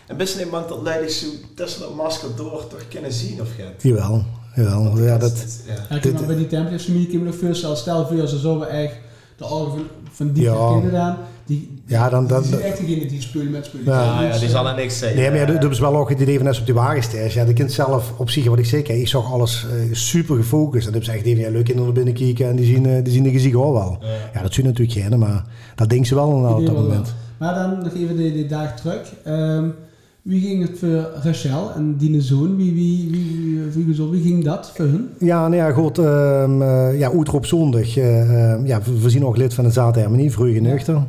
En best niet bang dat leiders zo tussen dat masker door toch kunnen zien of gaat? Jawel, jawel. Ja, dat, ja. Ja, bij die tempeliers familie je me nog voorstellen, stel voor ze zo echt de ogen van, die ja. kinderen die, ja, dan, dan, die echt degene die spullen met spullen. Ja, ja, die zal er niks zeggen. Nee, maar ja, dat is wel ook het idee van net op die wagenstijs. Ja, de kind zelf op zich, wat ik zeker, ik zag alles uh, super gefocust. En dan hebben ze echt even leuk in naar binnen kijken en die zien, uh, die zien de gezicht al wel. Ja, ja dat zie je natuurlijk geen, maar dat denken ze wel op dat moment. Maar dan nog even de, de dag terug. Um, wie ging het voor Rachel en die zoon? Wie, wie, wie, wie, wie, ging dat voor hun? Ja, nou ja, goed. Um, uh, ja, op zondag. Uh, ja, we zien ook lid van de zaterdag vroeg nuchter.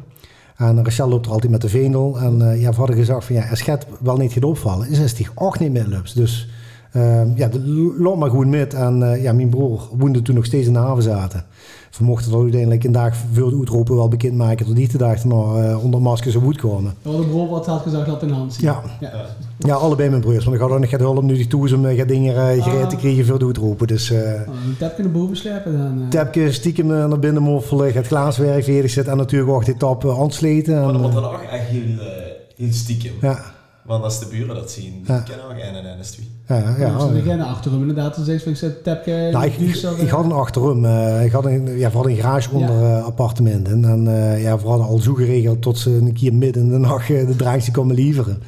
En Rachel loopt er altijd met de vendel. En ja, we hadden gezegd van ja, als het wel niet gaat opvallen, is het toch ook niet meer loopt. Dus ja, loop maar goed met. En uh, ja, mijn broer woonde toen nog steeds in de haven zaten. We mochten er uiteindelijk een dag veel de uitroepen wel bekend maken tot die te dachten nou, uh, onder maskers zo goed komen. Ja, de broer wat had gezegd dat in hand zien. Ja. ja. Ja. allebei mijn broers. Want ik had ook nog hulp nu die toes om gaat dingen uh, gereed te krijgen voor de uitroepen. Dus, uh, oh, een tapje naar boven slepen dan? Uh. Tapje stiekem naar binnen moffelen, het glaaswerk weer zit en natuurlijk ook die tap aansleten. Maar dat wordt dan ook echt heel, heel stiekem. Ja. Want als de buren dat zien, die ja. kennen ook een en NS2. Ja, ja. ja ze beginnen achterom inderdaad. Dan zegt van, ik zet tapje... Nou, ik, ik, ik, had een achterom. Uh, ik had een, ja, vooral een garage onder ja. uh, appartementen. En uh, ja, we hadden al zo geregeld tot ze een keer midden in de nacht de draagje komen leveren.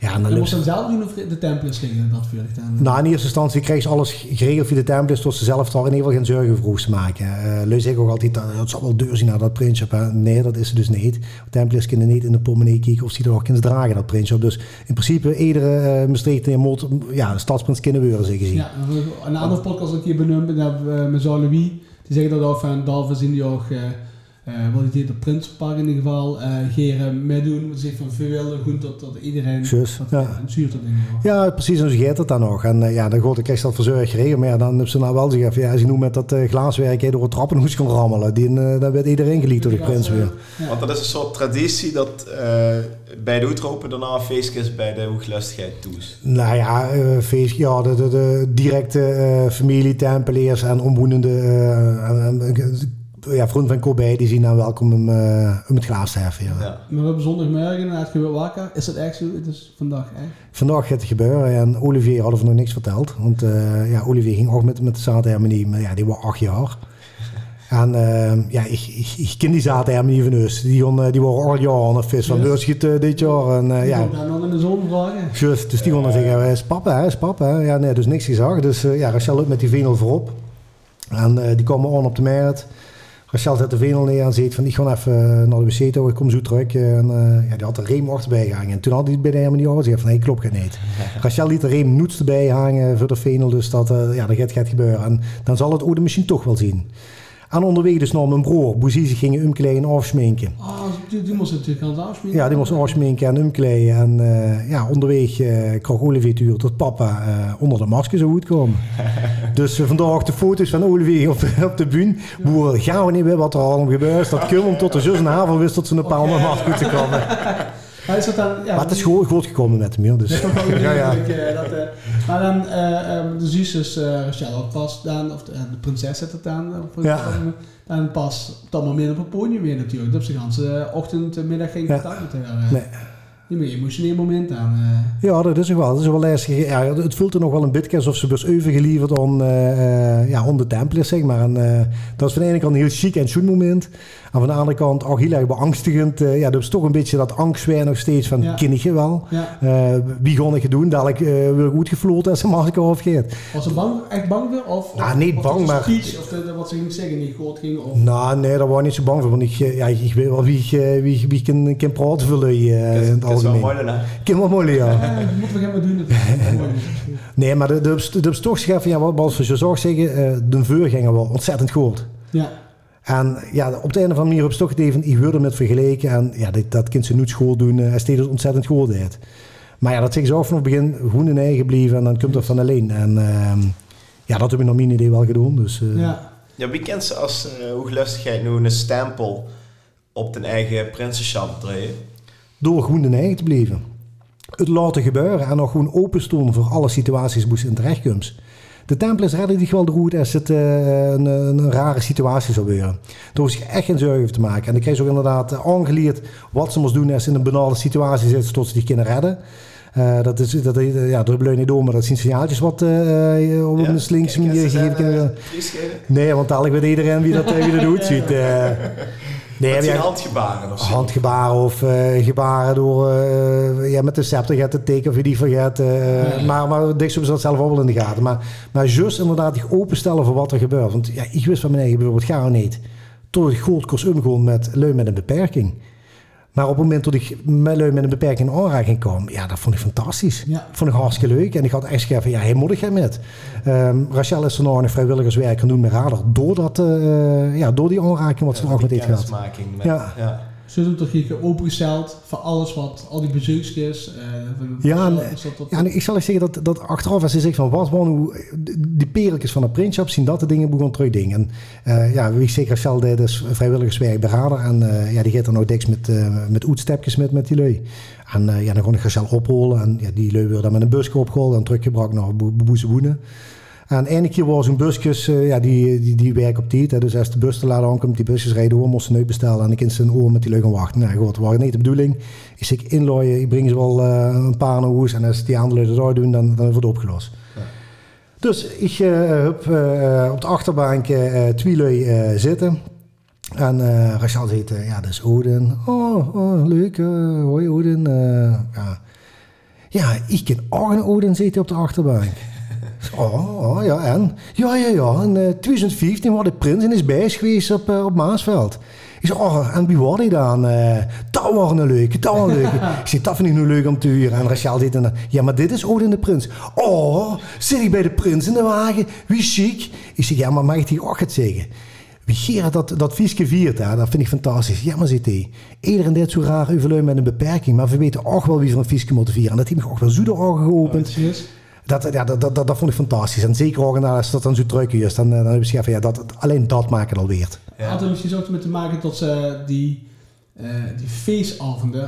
Ja, en dan moest ze zelf doen of de Templars gingen dat vurig dan? Nou, in eerste instantie kreeg ze alles geregeld via de Templars, tot ze zelf daar in ieder geval geen zorgen voor hoefden te maken. Uh, Leus ik ook altijd, dat het zal wel deur zien naar dat prinsje. Nee, dat is ze dus niet. Templars kunnen niet in de portemonnee kijken of ze er ook kunnen dragen, dat prinsje. Dus in principe, iedere uh, Maastricht moet ja, stadsprins kunnen worden, zeg gezien. Ja, een andere podcast dat hier benoemd, hebben we met Jean-Louis, die zeggen dat ook van Dalven zien die ook... Uh, uh, wat ik de Prinspark in ieder geval, uh, geren meedoen. Zich van veel goed dat, dat iedereen Just, dat, ja. een zuur tot Ja, precies. En zo gaat het dan nog. En uh, ja, dan gaat ik echt dat verzorgd geregeld. Maar ja, dan hebben ze nou wel gezegd, ja, als je nu met dat uh, glaaswerk door het trappenhoes kan rammelen, die, dan werd iedereen geliefd door de prins weer. Ja. Want dat is een soort traditie dat bij de uitroepen daarna feestjes bij de hooglustigheid toe is. Nou ja, feest, ja, de, de, de directe familie, tempeliers en omwonenden ja, vriend van Corbij, die zien dan welkom om, uh, om het glaas te heffen. Ja. ja. Maar we hebben zondagmorgen na het gebeurt wakker. Is dat echt zo? Het is vandaag echt? Vandaag gaat het gebeuren en Olivier hadden we nog niks verteld. Want uh, ja, Olivier ging ook met, met de zaterdag maar ja, die was acht jaar. En uh, ja, ik, ik, ik ken die niet van ons. Die, die waren al jaar aan de vis van beurschiet uh, dit jaar. En, uh, ja. dan nog in de zon vragen. Just, dus die dan zeggen, is papa, hè, is papa. Ja, nee, dus niks gezegd. Dus ja, Rachel loopt met die venel voorop. En die komen aan op de markt. Rachel zet de venel neer en zegt van ik ga even naar de wc toe, ik kom zo terug. En uh, ja, die had de reem achterbij gehangen. En toen had hij bij de helemaal niet gezegd van nee, klopt het niet. Rachel liet de reem noets erbij hangen voor de venel, dus dat, uh, ja, dat gaat, gaat gebeuren. En dan zal het oude misschien toch wel zien. En onderweg dus naar mijn broer. Boezie ze gingen omkleden en afsminken. Ah, oh, die, die moest natuurlijk aan het afsminken. Ja, die moest afsminken en omkleden. En uh, ja, onderweg uh, kreeg Olivier tot papa uh, onder de masker zo goed komen. dus vandaag de foto's van Olivier op, op de bühne. Boeren, gaan we niet meer wat er allemaal gebeurt. Dat om tot de zus en haven wist tot ze een paal met masker te komen. Maar, is dat dan, ja, maar het is goed, goed gekomen met hem. Dus. Dat ja, ja. Dat, maar dan, uh, de zus is uh, Rachel ook pas dan, of de, de prinses zit het dan, ja. dan pas op dat moment op het podium weer natuurlijk. Dus de ganse ochtend, middag geen contact met haar. Nee. Meer emotioneel moment aan. eh. Ja, dat is ook wel. Dat is wel lastig. Ja, het voelt er nog wel een beetje alsof ze best overgeleverd on, eh, eh, ja, on de Templars, zeg maar. En, eh, dat is van de ene kant een heel chic en zoen moment. En van de andere kant ook heel erg beangstigend. Eh, ja, er is toch een beetje dat angstwijn nog steeds van, Ja. ken ik je wel? ja. Eh, wie ga ik het doen? Dadelijk uh, wil ik goed gefloten als ze masker afgeeft. Was ze bang, echt bang voor? Of, Nou, of- niet of bang, dat maar- Speech, of de, de- wat ze ging zeggen niet goed ging? Of, Nou, nee, daar was ik niet zo bang voor. Want ik, ja, ik weet wel wie, ik, eh, wie, wie kan, kan praten voor jullie eh, het Dat is wel mooi, hè? Wel mooi, ja. Eh, moeten we gaan maar doen. Dat. Nee, maar de, de, de, toch zeggen van, ja, wat, wat je zou zeggen, eh, de veur gingen wel ontzettend goed. ja. En ja, op de een of andere manier heb je toch het even, ik word ermee vergeleken. En ja, dit, dat kind ze niet school doen, eh, hij steeds het ontzettend goed deed. Maar ja, dat zeggen ze ook vanaf het begin, in eigen blijven en dan komt dat van alleen. En ehm, ja, dat heb ik nog mijn idee wel gedaan. Dus, eh, ja. Ja, wie kent ze als uh, hooglustigheid nu een stempel op de eigen prinsenschap draaien? Door gewoon in eigen te blijven. Het laten gebeuren en nog gewoon openstaan voor alle situaties ze in terechtkomt. De Templars redden zich wel goed als het eh, een, een, rare situatie zou gebeuren. Daar hoef je echt geen zorgen over te maken. En dan krijg je ook inderdaad eh, aangeleerd wat ze moest doen als ze in een banale situatie zitten tot ze die kunnen redden. Uh, dat is, dat, uh, ja, dat niet door, maar dat zijn signaaltjes wat uh, op een slinkse manier gegeven kunnen Nee, want eigenlijk weet iedereen wie dat, wie dat doet. Ziet. Nee, zijn handgebaren of zo? Handgebaren of uh, gebaren door uh, ja, met de scepter gaat het teken of je die vergeet. Uh, ja. Maar, maar dicht ze dat zelf ook wel in de gaten. Maar, maar juist inderdaad zich openstellen voor wat er gebeurt. Want ja, ik wist van mijn eigen bijvoorbeeld, ga niet. Tot ik kost omgaan met lui met een beperking. Maar op het moment dat ik met lui met een beperking in aanraking kwam, ja, dat vond ik fantastisch. Ja. Vond ik hartstikke leuk. En ik had echt gezegd van, ja, hij moet ik met. Um, Rachel is er nog een vrijwilligerswerk gaan doen met Radar. Door, dat, uh, ja, door die aanraking wat ze nog met dit gehad. Met, ja. ja. Hebben toch hier opengesteld voor alles wat, al die bezoekjes. Uh, ja, en, ja en ik zal je zeggen dat, dat achteraf als ze zegt van wat gewoon die pereltjes van de printshop zien dat de dingen begon terug dingen. En uh, ja, wie zeker Rachel deed dus vrijwilligerswerk bij Radar en uh, ja, die gaat dan ook niks met, uh, met oetstepjes met, met die lui. En ja, dan kon ik Rachel opholen en ja, die lui weer dan met een busje opgehaald en teruggebracht naar Boezeboenen. En ene keer was een busjes, uh, ja, die, die, die werken op tijd. Hè. Dus als de bus te laat aankomt, die busjes rijden door, moesten nu bestellen. En ik in zijn oor met die leuk wachten. Nou goed, dat was niet de bedoeling. Ik zeg inlooien, ik breng ze wel uh, een paar naar huis. En als die andere lui dat doen, dan, dan wordt het opgelost. Ja. Dus ik heb op de achterbank twee lui zitten. En uh, Rachel zegt, ja, dat is Odin. Oh, oh leuk. hoi Odin. ja. ja, ik ken ook een Odin zitten op de achterbank. Oh, oh, ja, en? Ja, ja, ja. In uh, 2015 was de prins in is bijs geweest op, uh, op Maasveld. Ik zei, oh, en wie was hij dan? Uh, dat was een leuke, dat was een leuke. ik zei, dat vind ik nu leuk om te huren. En Rachel deed dan, ja, maar dit is Odin de Prins. Oh, zit ik bij de prins in de wagen? Wie chic. Ik zeg, ja, maar mag ik die ook het zeggen? Wie Gerard dat, dat viesje viert, hè, dat vind ik fantastisch. Ja, maar zit hij. Iedereen deed zo raar overleun met een beperking. Maar we weten ook wel wie van een viesje moet vieren. En dat heeft me ook wel zo de ogen geopend. Oh. Dat, ja, dat, dat, dat, dat, vond ik fantastisch. En zeker ook als dat dan zo druk is, dan, dan heb van ja, dat, alleen dat maakt het alweer. Ja. Had er misschien ook mee te maken dat ze die, uh, die feestavonden,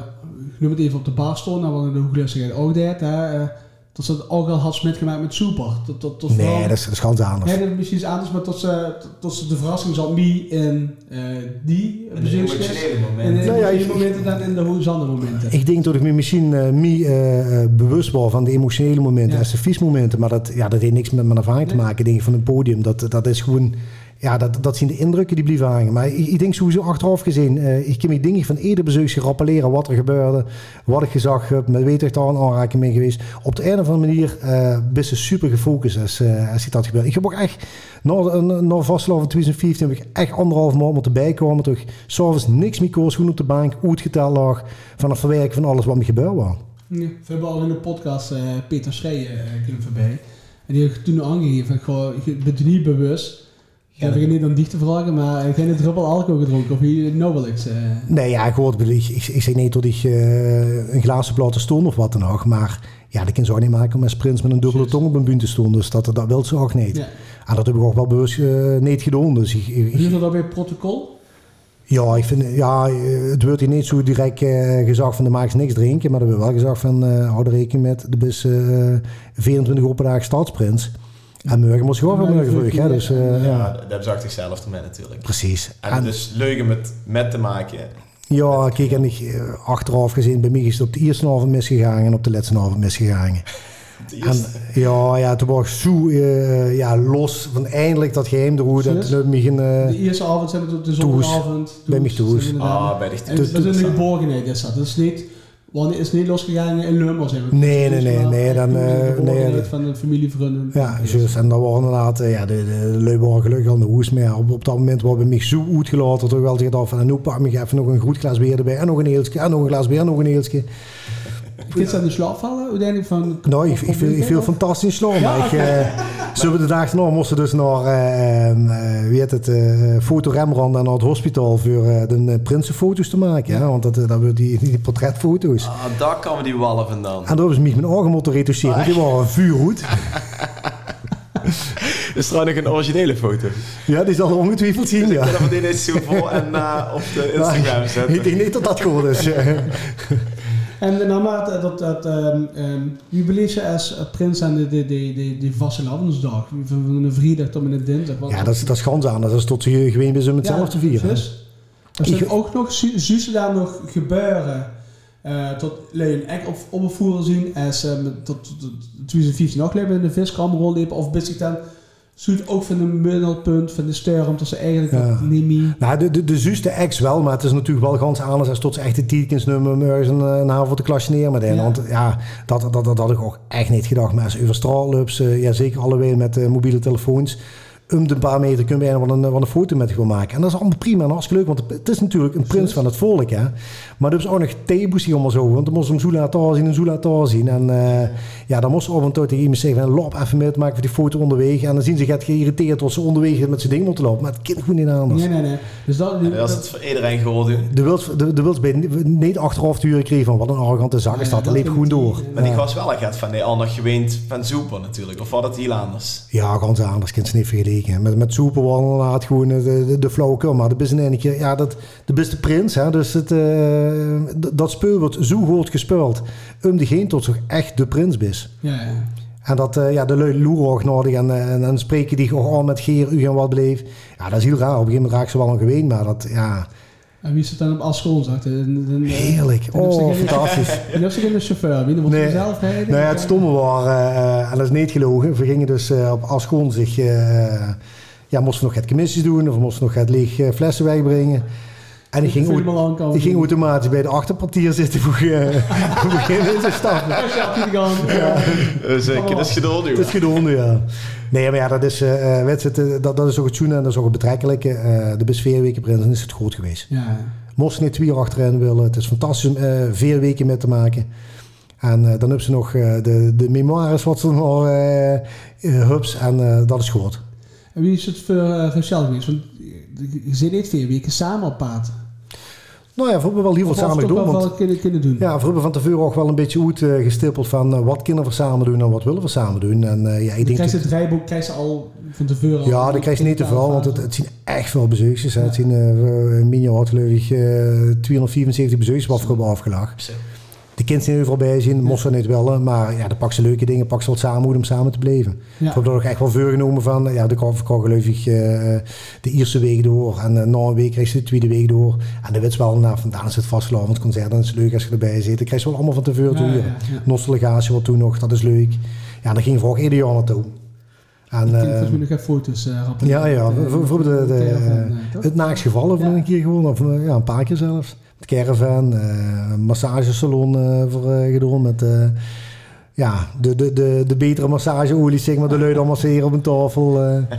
ik noem het even op de bar stonden, nou, want de hooglustigheid ook deed, hè, uh, dat ze het ook al had metgemaakt met Super. Dat, dat, dat nee, dat is, dat is ganz anders. Nee, dat is misschien iets anders, maar tot ze, tot ze de verrassing zat mee in uh, die emotionele momenten. En in nou ja, momenten dan in de horizonte momenten. Ik denk dat ik me misschien uh, mee uh, bewust was van de emotionele momenten ja. en de vies momenten, maar dat, ja, dat heeft niks met mijn ervaring nee. te maken, denk ik, van een podium. Dat, dat is gewoon ja, dat, dat zijn de indrukken die blijven hangen. Maar ik, ik denk sowieso achteraf gezien, uh, ik kan me dingen van eerder bezoeks rappelleren wat er gebeurde, wat ik gezag heb, met weet ik daar een aanraking mee geweest. Op de een of andere manier uh, super gefocust als, uh, als dat gebeurt. Ik heb ook echt, na, na vastloop van 2015 heb ik echt anderhalf maand moeten bijkomen. Toch s'avonds niks meer koos, gewoon op de bank, getal lag, van het verwerken van alles wat me gebeurd was. We hebben al in de podcast Peter Schreijen uh, voorbij. En die heeft toen aangegeven, ik ben niet bewust ja, ik niet aan dicht te vragen, maar ik heb een druppel alcohol gedronken of je wel iets? Uh... Nee, ja, ik hoorde, ik, ik, ik zeg niet dat ik uh, een glazen platen stond of wat dan ook, maar ja, dat kan zo niet maken om als prins met een dubbele tong op een bunt te stonden, dus dat, dat wil ze ook niet. Ja. En dat heb ik ook wel bewust uh, niet gedaan. Dus ik, ik, je dat bij protocol? Ja, ik vind, ja, het wordt hier niet zo direct uh, gezegd van de maak niks drinken, maar er wordt wel gezegd van uh, hou er rekening met, de bus 24 open dagen stadsprins. En morgen moest gewoon van morgen vroeg. Dus, uh, ja, ja, dat hebben ze achter zichzelf te met natuurlijk. Precies. En, en dus leugen met, met te maken. Ja, kijk, en ik, eh, achteraf gezien, bij mij is het op de eerste avond misgegaan en op de laatste avond misgegaan. De En, eerste. ja, ja, toen was ik zo eh, ja, los van eindelijk dat geheim me geen, eh, De eerste avond zijn we tot de zondagavond. Bij mij toes. Ah, bij de En dat is toes. geborgenheid is dat. Dat is niet, wanneer is het niet losgegaan in zijn we. Nee, nee, nee, nee, dan, is geborgenheid nee, van de familievrienden. Ja, juist. En dat waren inderdaad, eh, ja, de, de, de waren gelukkig aan de hoes. Maar op, op dat moment waren we mij zo uitgelaten. Toch wel gedacht van, en nu pak ik even nog een goed glas bier erbij. En nog een eeltje, en nog een glas bier, en nog een eeltje. Ze aan de slaap vallen uiteindelijk van... Nou, ik, ik, viel, ik viel fantastisch slaap. Ja, maar ik, eh, zo de dag daarna moesten dus naar, eh, eh, wie heet het, eh Foto Rembrandt en naar het hospitaal voor eh, de eh, prinsenfoto's te maken. Ja? Want dat, eh, dat we die, die portretfoto's. Ah, daar komen die wallen vandaan. En daar hebben ze mij mijn ogen moeten retoucheren. want Die waren vuurroet. Is er nog een originele foto? Ja, die zal er ongetwijfeld zien, Ik ja. kan even dit zo voor en eh, op de Instagram Ik zetten. denk niet dat dat goed is. En naarmate dat, dat um, um, wie beleef je als eh, prins aan de, de, de, de, de vastelavondsdag? Van een vrijdag tot met een dinsdag? Ja, dat is, dat is gans aan. Dat is tot je gewoon ze met zelf te vieren. Dus, er zijn ook nog, zu- zussen daar nog gebeuren. eh tot een ek op, opvoeren zien als uh, tot, tot, tot 2015 nog leven in de viskamer rondlepen of bis ik dan zoet ook van een middelpunt van de ster omdat ze eigenlijk Ja. niet meer Nou, de, de, de zuste ex wel, maar het is natuurlijk wel gans anders als tot ze echt de tietkensnummer maar eens een, een avond te klasje neer met hen. Ja. Want ja, dat, dat, dat had ik ook echt niet gedacht. Maar als over eh, ja zeker allebei met eh, mobiele telefoons, om de paar meter kunnen we wel een, wel een foto met gaan maken. En dat is allemaal prima en hartstikke leuk, want het is natuurlijk een prins van het volk. Hè? Maar er is ook nog theeboes die allemaal zo, want dan moest hem zo laten zien en zo laten zien. En eh, ja, dan moest ze op en toe tegen iemand zeggen, van, loop even mee, maken voor die foto onderweg. En dan zien ze gaat geïrriteerd tot ze onderweg met zijn ding moeten lopen. Maar het kind gewoon niet anders. Nee, nee, nee. Dus dat, dat is het voor iedereen geworden. De wilt, de, de bij niet achteraf te huren kreeg van wat een arrogante zak is Ja, dat. Dat leeft gewoon door. Maar die was wel echt van die ander gewend van soepen natuurlijk. Of wat het heel anders? Ja, ganz anders. Kind niet Met, met waren inderdaad gewoon de, de, de flauwekul. Maar de is in één keer, ja, dat, de beste prins. Hè, dus het, eh, dat spul wordt zo goed gespeeld. Om degene tot zich echt de prins is. Ja, ja. En dat eh, ja, de lui loeren ook nodig. En, eh, en dan spreken die gewoon al met geer, u en wat beleef. Ja, dat is heel raar. Op een gegeven moment raakt ze wel een geween. Maar dat, ja, En wie zit dan op dan- heerlijk. Oh, fantastisch. En of ze geen chauffeur, wie dan moet Nee. ze zelf rijden? Nou ja, het stomme was, eh, en dat is niet gelogen, we gingen dus eh, op Aschoon zich, eh, ja, moesten we nog het commissies doen, of we moesten nog het leeg eh, flessen wegbrengen. En ik ging, ik ging automatisch bij de achterpartier zitten voor, uh, beginnen te stappen. Ja. Eh, Zeker, dat is geduld, Het is gedaan, ja. Nee, maar ja, dat is, weet je, het, dat, dat is ook het zoenen en dat is ook het betrekkelijke. eh de best vier weken dan is het goed geweest. Ja. Mocht ze niet twee achterin willen, het is fantastisch om eh, vier weken mee te maken. En dan hebben ze nog eh, de, de memoires wat ze nog hubs en dat is goed. En wie is het voor uh, geweest? Want je zit niet vier weken samen op paard. Nou ja, hebben wel heel veel samen Want, wel kunnen, kunnen doen. ja, hebben van tevoren ook wel een beetje uitgestippeld van eh, wat kunnen we samen doen en wat willen we samen doen. En eh, ja, ik denk krijg het rijboek krijg je al van tevoren. ja, dat krijg je niet te veel, want het, het zien echt veel bezoekers. hè. Het zien uh, eh, 274 bezoekers wat afgelachen. Zo. De kinderen zijn overal bij zien, moesten ze niet willen, maar ja, dan pak ze leuke dingen, pak ze wat samen om samen te blijven. Ja. Ik heb er ook echt wel voorgenomen van, ja, de geloof ik eh, de eerste week door en eh, na een week krijg je de tweede week door. En dan weet je wel, nou, vandaan is het vastgelopen, het concert, dan is het leuk als je erbij zit. Dan krijg je wel allemaal van tevoren te huren. Nostalgatie wat toen nog, dat is leuk. Ja, daar ging we ook ieder jaar naartoe. En, Ik eh, denk nog even foto's uh, ja, ja, voor, voor de, de, eh, het naaksgeval of Ja. nog een keer gewoon, of eh, ja, een paar keer zelfs. Caravan, eh massagesalon eh, voor eh, gedaan met ja, de, de, de, de betere massageolie, zeg maar, de dan masseren op een tafel. eh.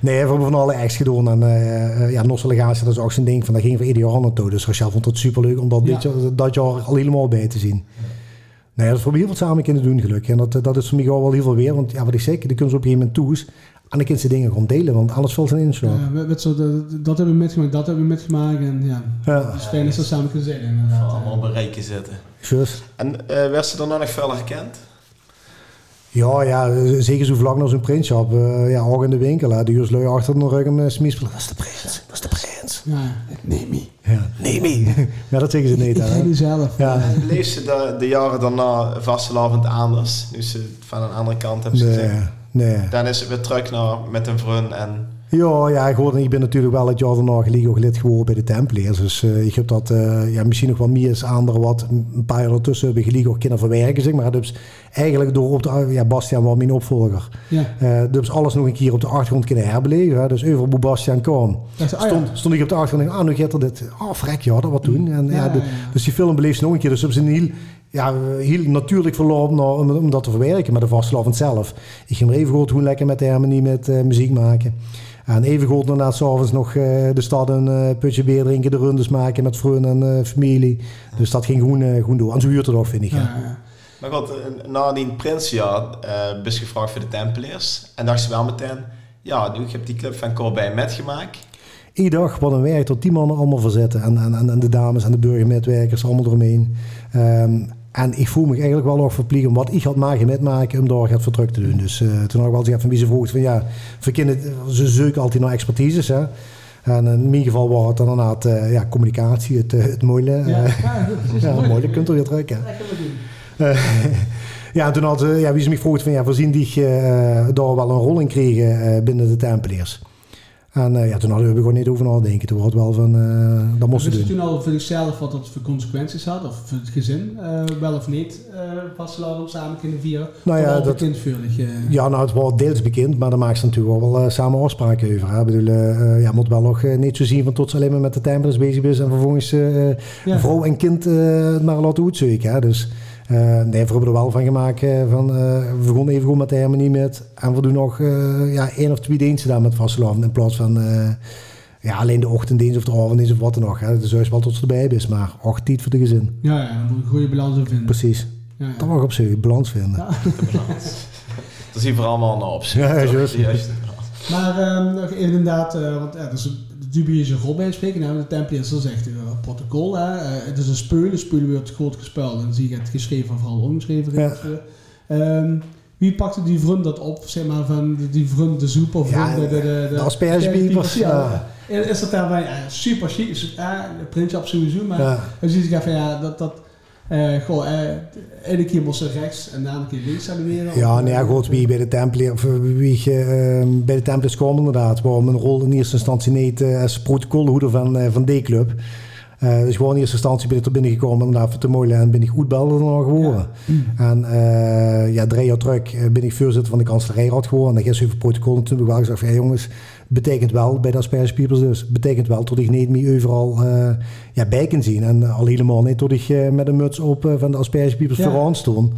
Nee, we hebben van alle ex gedaan. En eh, ja, nostalgatie, dat is ook zo'n ding van, daar ging we ieder jaar naartoe. Dus Rachel vond het superleuk om dat, Ja. dit dat jaar al helemaal bij te zien. Nee, dat hebben we heel veel samen kunnen doen, gelukkig. En dat, dat is voor mij wel heel veel weer. Want ja, wat ik zeg, die kunnen ze op een gegeven moment toes. En dan kunnen ze dingen gewoon delen, want alles valt in inslag. Ja, met, met zo, de- dat hebben we metgemaakt, dat hebben we metgemaakt. En ja, Ja, het is fijn dat ze samen kunnen zijn inderdaad. Allemaal bereiken zitten. juist. En eh, werd ze daarna nog veel herkend? Ja, ja, zeker zo vlak naar zo'n prinsschap. eh, ja, ook in de winkel. Hè. De lui achter de rug en smiespelen. Dat is de prins, dat is de prins. Ja, neem me. Ja, nee, nee. Ja, dat zeggen ze niet. Ik nu zelf. Ja. Bleef ze de, de jaren daarna vastelavond anders? Nu ze van een andere kant hebben ze Nee, gezegd. Nee. Dan is ze weer terug naar met een vriend en Ja, ja goed, ik ben natuurlijk wel het jaar daarna Ligo lid geworden bij de Templiers. Dus eh, ik heb dat uh, ja, misschien nog wel meer als anderen wat een paar jaar ertussen hebben Geligo kunnen verwerken. Zeg maar. Dus eigenlijk door op de, ja, Bastiaan was mijn opvolger. Ja. Uh, dus alles nog een keer op de achtergrond kunnen herbeleven. Hè. Dus over hoe Bastiaan kwam, ah, stond, stond ik op de achtergrond en ah, nu gaat er dit. Oh, frek, ja, dat wat doen. En, ja, de, dus die film beleefd nog een keer. Dus op zijn heel, ja, heel natuurlijk verloop om, om, dat te verwerken. Maar de vastlovend zelf. Ik ging er even goed hoe lekker met de harmonie met muziek maken. En even goed daarna s'avonds nog uh, de stad een uh, putje bier drinken, de rundes maken met vrienden en uh, familie. Dus dat ging gewoon, goed door. En zo huurt het ook, vind ik. Ja. ja. Maar goed, na die Prinsjaar uh, ben gevraagd voor de Tempeliers. En dacht ze wel meteen, ja, nu, ik heb die club van Corbijn metgemaakt. Iedere dag wat een werk tot die mannen allemaal verzetten. En, en, en de dames en de burgermetwerkers allemaal eromheen. Um, en ik voel me eigenlijk wel nog verplicht om wat ik had maken metmaken om daar het voor te doen. Dus uh, toen had ik wel gezegd van wie ze vroeg van ja, voor ze zoeken altijd naar expertises. Hè. En in mijn geval was het dan inderdaad uh, ja, communicatie, het, uh, het mooie. Ja, ja, ja, het mooie kunt er weer terug. Hè. ja, toen had ja, wie ze me vroeg van ja, voorzien die daar wel een rol in kregen binnen de Tempeliers. En uh, ja, toen hadden we gewoon niet over nadenken. Toen was wel van, uh, dat moesten doen. Je toen al voor zichzelf wat dat voor consequenties had? Of voor het gezin, uh, wel of niet, vastlaten om samen kunnen vieren? Nou ja, dat? Ja, nou het was deels bekend, maar daar maakt ze natuurlijk wel, wel samen afspraken over. Hè. Ik bedoel, ja, moet wel nog niet zo zien van tot ze alleen maar met de timers bezig is en vervolgens ja. vrouw en kind maar laten uitzoeken. Dus... Uh, nee, we hebben er wel van gemaakt uh, van, uh, we begonnen even goed met de harmonie met en we doen nog ja, één of twee diensten daar met vastelavond in plaats van ja, alleen de ochtenddienst of de avonddienst of wat dan nog. Hè. Dus is wel tot ze erbij is, maar acht tijd voor de gezin. Ja, ja, dan moet je een goede balans vinden. Precies. Ja, ja. Toch op zich, balans vinden. Ja. Dat zien we allemaal naar op. Ja, juist. Maar um, nog inderdaad, want ja, dat is dubieuze rol bij spreken. Nou, de Templiers, dat is echt een protocol. Hè. Uh, het is een speulen, speulen wordt groot gespeld en zie je het geschreven vooral ongeschreven. Ja. Um, wie pakte die vriend dat op, zeg maar, van die vriend de soep of ja, de, de, de, de aspergebiepers? Ja. Is dat daarbij ja, super chic? Ja, de printje op sowieso, maar zie je van ja, dat, dat uh, goh, uh, ene keer moest ze rechts en andere keer links saluteren. Ja, nee, ja, goed, wie bij de Tempelier, of wie uh, bij de Templiers kwam inderdaad, waarom een rol in eerste instantie niet als protocolhoeder van, van D-club. dus gewoon in eerste instantie ben ik er binnengekomen inderdaad voor te moeilijk en ben ik goed belder dan geworden. Ja. En ja, drie jaar terug ben ik voorzitter van de kanselijeiraad geworden. En dan is over protocol natuurlijk wel gezegd van, hey, jongens, betekent wel bij de aspergespiepers dus, betekent wel dat ik niet meer overal uh, ja, bij kan zien. En al helemaal niet dat ik uh, met een muts op van de aspergespiepers ja. vooraan stond.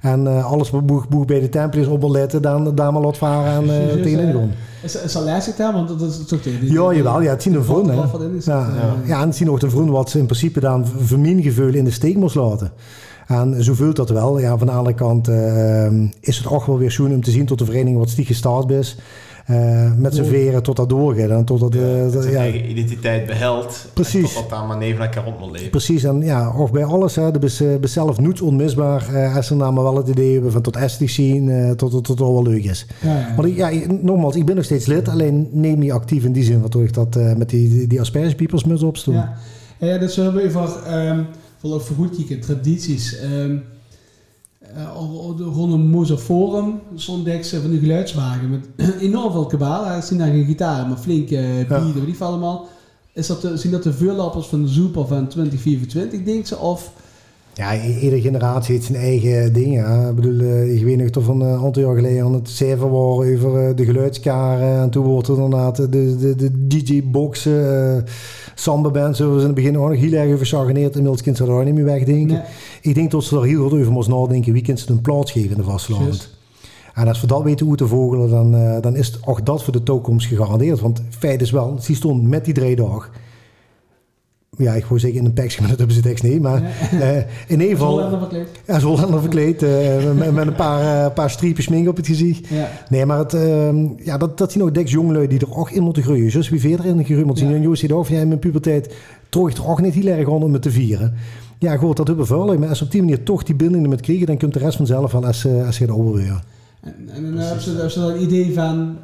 En alles wat boeg, boeg bij de tempel is op wil letten, dan daar maar laat varen en uh, tegenin gaan. Is, is dat lijstje daar? Want dat is toch tegen Ja, jawel. Ja, het zien een vriend. Ja, ja. ja, en het zien ook een vriend wat ze in principe dan vermingeveulen in de steek moest laten. En zo voelt dat wel. Ja, van de andere kant uh, is het ook wel weer schoon om te zien tot de vereniging wat stiek gestart is. Uh, met z'n veren tot dat doorgaan. En tot dat, ja, eigen identiteit behelt. Precies. En tot dat daar maar neven elkaar moet leven. Precies. En ja, of bij alles. Hè, de bes, zelf niet onmisbaar. Uh, als ze nou maar wel het idee hebben van tot estisch zien. Uh, tot, tot, tot, al wel leuk is. Ja, ja. Maar ja, nogmaals, ik ben nog steeds lid. Alleen neem niet actief in die zin. Waardoor ik dat met die, die, die aspergepiepers muts opstoel. Ja. ja, dat zullen we even... Um, voor vergoed tradities... Um, uh, rond een Mozaforum stond van die geluidswagen met enorm veel kabaal. Hij zien daar geen gitaar, maar flinke bieden, die allemaal. Is dat de, zien dat de vuurlappers van de Zoeper van 2024, denk ze? Of... Ja, iedere generatie heeft zijn eigen dingen. Ik bedoel, uh, ik weet nog toch van een aantal jaar geleden aan het cijfer waren over de geluidskaren. En toen wordt er inderdaad de, de, de DJ-boxen samba band, zoals we in het begin ook nog heel erg over. Inmiddels kunnen ze daar niet meer wegdenken. Ik denk dat ze er heel goed over moesten nadenken. Wie kunnen ze een plaats geven in de vastland? En als we dat weten hoe te vogelen, dan, uh, dan is ook dat voor de toekomst gegarandeerd. Want feit is wel, ze stond met die drie ja, ik wou zeggen in een pakje, maar dat hebben ze tekst niet. Maar uh, in ieder geval... Hollander verkleed. Ja, Hollander verkleed. Uh, met, met, een paar, uh, paar streepjes smink op het gezicht. Ja. Nee, maar het, ehm, ja, dat, dat zien ook deks jongelui die er ook in moeten groeien. Zoals wie verder in de zien. En Joost ook van, ja, in mijn puberteit trok ik er ook niet heel erg aan om het te vieren. Ja, goed, dat hebben we. Maar als op die manier toch die binding met krijgen, dan komt de rest vanzelf wel als, als je het overweert. En, en dan hebben ze, hebben ze een idee van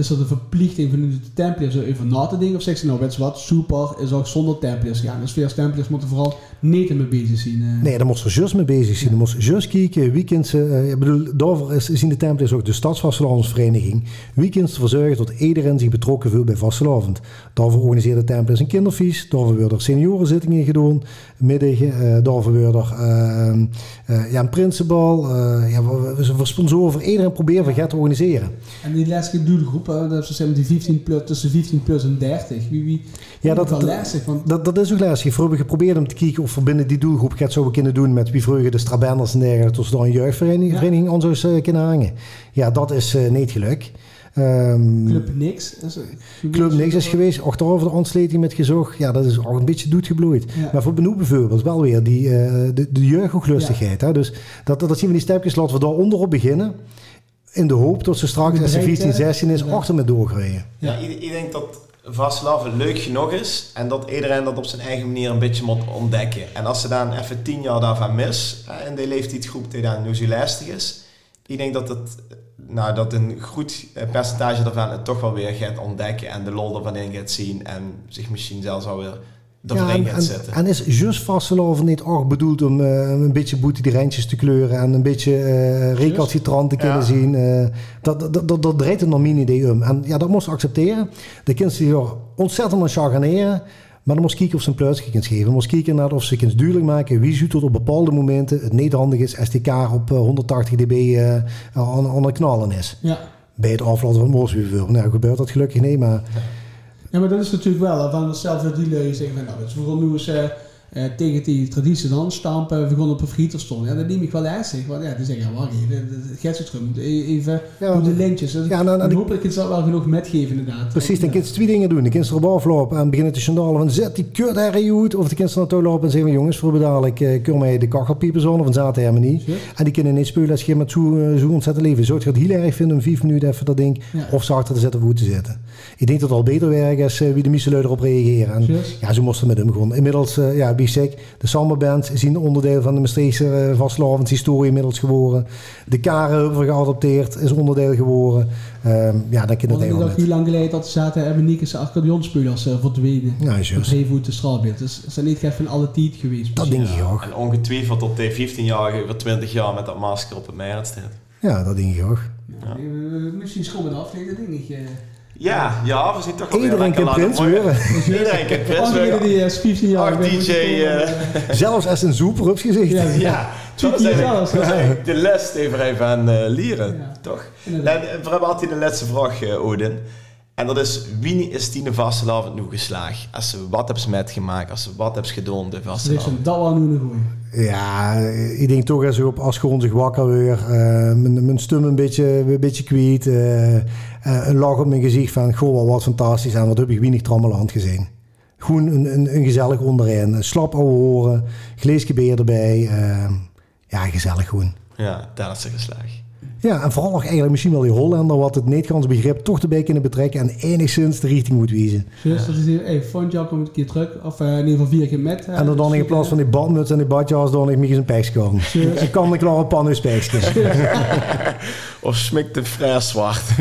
is dat een verplichting van de Templiers even na te denken? Of zeggen ze nou, weet je wat, super, is ook zonder Templiers gaan. Dus veel Templiers moeten vooral niet mee bezig zien. eh. Nee, daar moest er juist mee bezig zijn. Daar moest juist kijken, weekends... eh ik bedoel, daarvoor is, zien de Templiers ook de Stadsvastelavondsvereniging. Weekends ervoor zorgen dat iedereen zich betrokken voelt bij vastelavond. Daarvoor organiseerde de Templiers een kinderfeest. Daarvoor werden er seniorenzittingen gedaan. Middagen. eh daarvoor werden er eh, ja, een prinsenbal. eh ja, we, we, we sponsoren voor iedereen proberen van te organiseren. En die laatste doelgroep, hè, dat is zeg maar die 15 plus, tussen 15 plus en 30. Wie, wie, Ja, dat, dat, lastig, want dat, dat is ook lastig. We hebben geprobeerd om te kijken of we binnen die doelgroep gaat zo kunnen doen met wie vroeger de Strabenders en dergelijke, tot ze daar een jeugdvereniging Ja. zou eh, kunnen hangen. Ja, dat is eh, niet gelukt. Ehm, Club Niks. is er- Club niks is geweest. Achterover de ontsleting met gezocht. Ja, dat is ook een beetje doodgebloeid. Ja. Maar voor Benoep bijvoorbeeld wel weer die, eh, de, de jeugdhooglustigheid. Hè? Dus dat, dat zien we die stapjes. Laten we daar onderop beginnen. In de hoop dat ze straks, De als ze breedte. 15, 16 is, achter met doorgroeien. Ja, ik, ik denk dat vastelavond leuk genoeg is en dat iedereen dat op zijn eigen manier een beetje moet ontdekken. En als ze dan even tien jaar daarvan mis, eh, in die leeftijdsgroep die dan nu zo lastig is, ik denk dat het, nou, dat een goed eh, percentage daarvan het toch wel weer gaat ontdekken en de lol ervan in gaat zien en zich misschien zelfs alweer erin en, gaat en, zetten. en is just niet ook bedoeld om eh, een beetje boete die randjes te kleuren en een beetje eh recalcitrant te kunnen Ja. zien? eh, dat, dat, dat, dat draait nog mijn idee om. En ja, dat moest accepteren. De kinderen die er ontzettend aan charganeren. Maar dan moest kijken of ze een pluisje kunnen geven. Dan moest kijken naar of ze kunnen duidelijk maken wie ziet tot op bepaalde momenten het niet handig is kaar op eh, 180 dB eh, aan, aan het knallen is. Ja. Bij het aflaten van het. Nou, gebeurt dat gelukkig niet, maar ja, maar dat is natuurlijk wel, van hetzelfde die zeggen van, nou, dus we gaan nu eens tegen die traditie dan stampen, we gaan op een frieter stonden. Ja, dat neem ik wel lastig, want ja, die zeggen, ja, wacht even, het Gertsenstrum, even Ja, op de lintjes. Dus Ja, nou, nou, hopelijk is dat wel genoeg metgeven inderdaad. Precies, dan kun je twee dingen doen. De kinderen erop aflopen en beginnen te chandalen van zet die kut herrie uit. Of de kinderen naartoe lopen en zeggen jongens, voor dadelijk eh kun mij de kachelpiepers aan of een zaten helemaal niet. Ja. En die kunnen niet spelen als je met zo, eh, zo ontzettend leven. Zou je het heel erg vinden om vijf minuten even dat ding Ja. of ze achter te zetten of goed te zetten. Ik denk dat het al beter werkt als eh, wie de misselui erop reageren. En, ja, zo moesten we met hem gewoon. Inmiddels, eh, ja, zeg, de Samba Band is een onderdeel van de Maastrichtse uh, vastlavenshistorie inmiddels geworden. De Karen hebben we geadopteerd, is onderdeel geworden. Ehm, ja, dan kan het helemaal niet. lang geleden dat ze zaten hebben Niekes accordeonspelers uh, verdwenen. Ja, juist. Bedreven uit de straalbeeld. Dus ze zijn niet echt van alle tijd geweest. Dat denk ik ook. En ongetwijfeld op de 15-jarige over 20 jaar met dat masker op het meer staat. Ja, dat denk ik ook. Ja. Eh, Misschien schommen af, nee, dat denk ik. eh. Ja, ja, we zien toch wel Iedereen laten prins worden. Iedereen kan prins worden. die uh, 15 jaar Ach, ben, DJ, je gewoon, eh, Zelfs als een zoeper op gezicht. Ja, Ja, dat is zelfs, is de les die we even aan eh, leren, Ja. toch? En we hebben altijd de laatste vraag, eh, Odin. En dat is, wie is die vastelavond nu geslaagd? Als ze wat hebben ze metgemaakt, als ze wat hebben ze gedaan de Dus vastelavond. dat was nu een goeie. Ja, ik denk toch als op als gewoon zich wakker weer, eh, mijn, mijn stem een beetje, een beetje kwijt, eh, eh, een lach op mijn gezicht van, goh, wat, wat fantastisch en wat heb ik weinig trammeland gezien. Gewoon een, een, een gezellig onderin, een slap ouwe horen, gleesje beer erbij, ja, gezellig gewoon. Ja, dat is ze geslaagd. Ja, en vooral nog eigenlijk misschien wel die Hollander wat het Nederlands begrip toch erbij kunnen betrekken en enigszins de richting moet wijzen. Dus dat is hier, hey, volgend jaar komt een keer terug. Of eh, in ieder geval vier keer met. eh, En dan in plaats van die badmuts en die badjas dan ik mij eens een komen. Ik kan een klare pan in spijsjes. Of smikt de vrij zwart.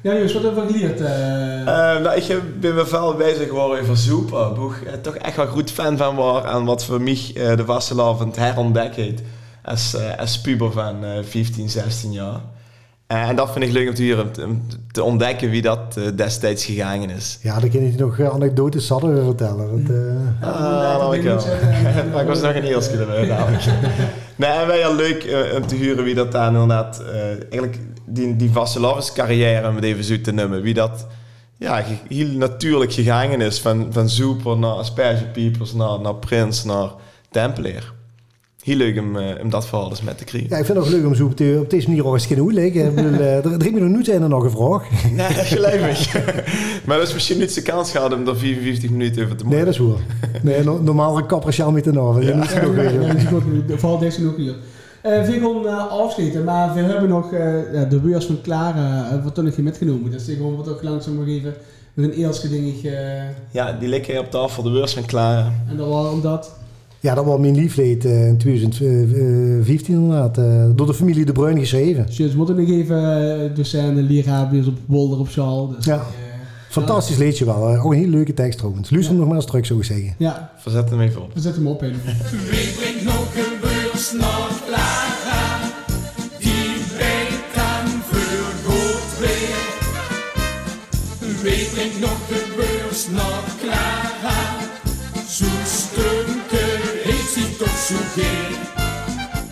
Ja, jongens, wat hebben we geleerd? eh? Eh, nou, ik ben me veel bezig geworden over soepen. Boeg, toch echt wel goed fan van was. En wat voor mij eh, de vastelavond herontdekt heeft. Als, eh, als puber van eh 15, 16 jaar. Eh, en dat vind ik leuk om te, hier, om te, ontdekken wie dat eh, destijds gegaan is. Ja, dan kan je nog eh, anekdotes zat weer vertellen. Dat, eh, Ah, dat ik wel. maar ik was nog een eerste erbij namelijk. Nee, en wij heel leuk eh, om te huren wie dat daar inderdaad... eh, eigenlijk die, die vastelavondscarrière, om het even zo te noemen. Wie dat ja, heel natuurlijk gegaan is. Van, van Super naar Aspergepiepers, naar, naar Prins, naar Tempelier. Heel leuk om, eh, om dat verhaal eens met te krijgen. ja, ik vind het ook leuk om zo op, de- op deze manier ook eens te kunnen uitleggen. Ik bedoel, eh, er drie minuten zijn er nog een vraag. Nee, gelijk. maar dat is misschien niet de kans gehad om er 54 minuten over te Nee, maken. dat is waar. Nee, no- normaal een kapper met de navel. Ja. Dat is nog dat is. Vooral deze nog hier. Eh we gaan eh, afsluiten, maar we hebben nog eh, ja, de beurs van Clara uh, wat nog metgenomen. Dus ik gaan we toch langzaam nog even met een eerste dingetje. eh, Ja, die liggen hier op tafel, de beurs van klaar. en dat was omdat... Ja, dat was mijn liefleed eh, in 2015 inderdaad. eh, door de familie De Bruin geschreven. Dus we moeten nog even uh, docenten, leraar, op Wolder op Schaal. Dus, Ja. eh, Fantastisch leedje wel. eh, ook een hele leuke tekst trouwens. Luister hem nog maar eens terug, zou ik zeggen. ja, Verzet hem even op. we zetten hem op. Even. Wie brengt nog een beurs naar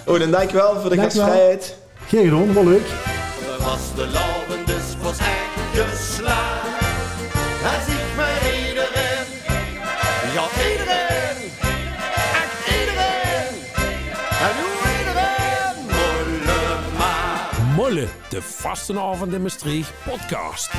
Oh, dan dankjewel voor de Dankjewel. gastvrijheid. Geen gedaan, wel leuk. was de lauwen dus was echt geslaagd. Hij ziet mij iedereen, ja iedereen, echt iedereen. En hoe iedereen, molle maar. Molle, de Vastenavond in Maastricht podcast.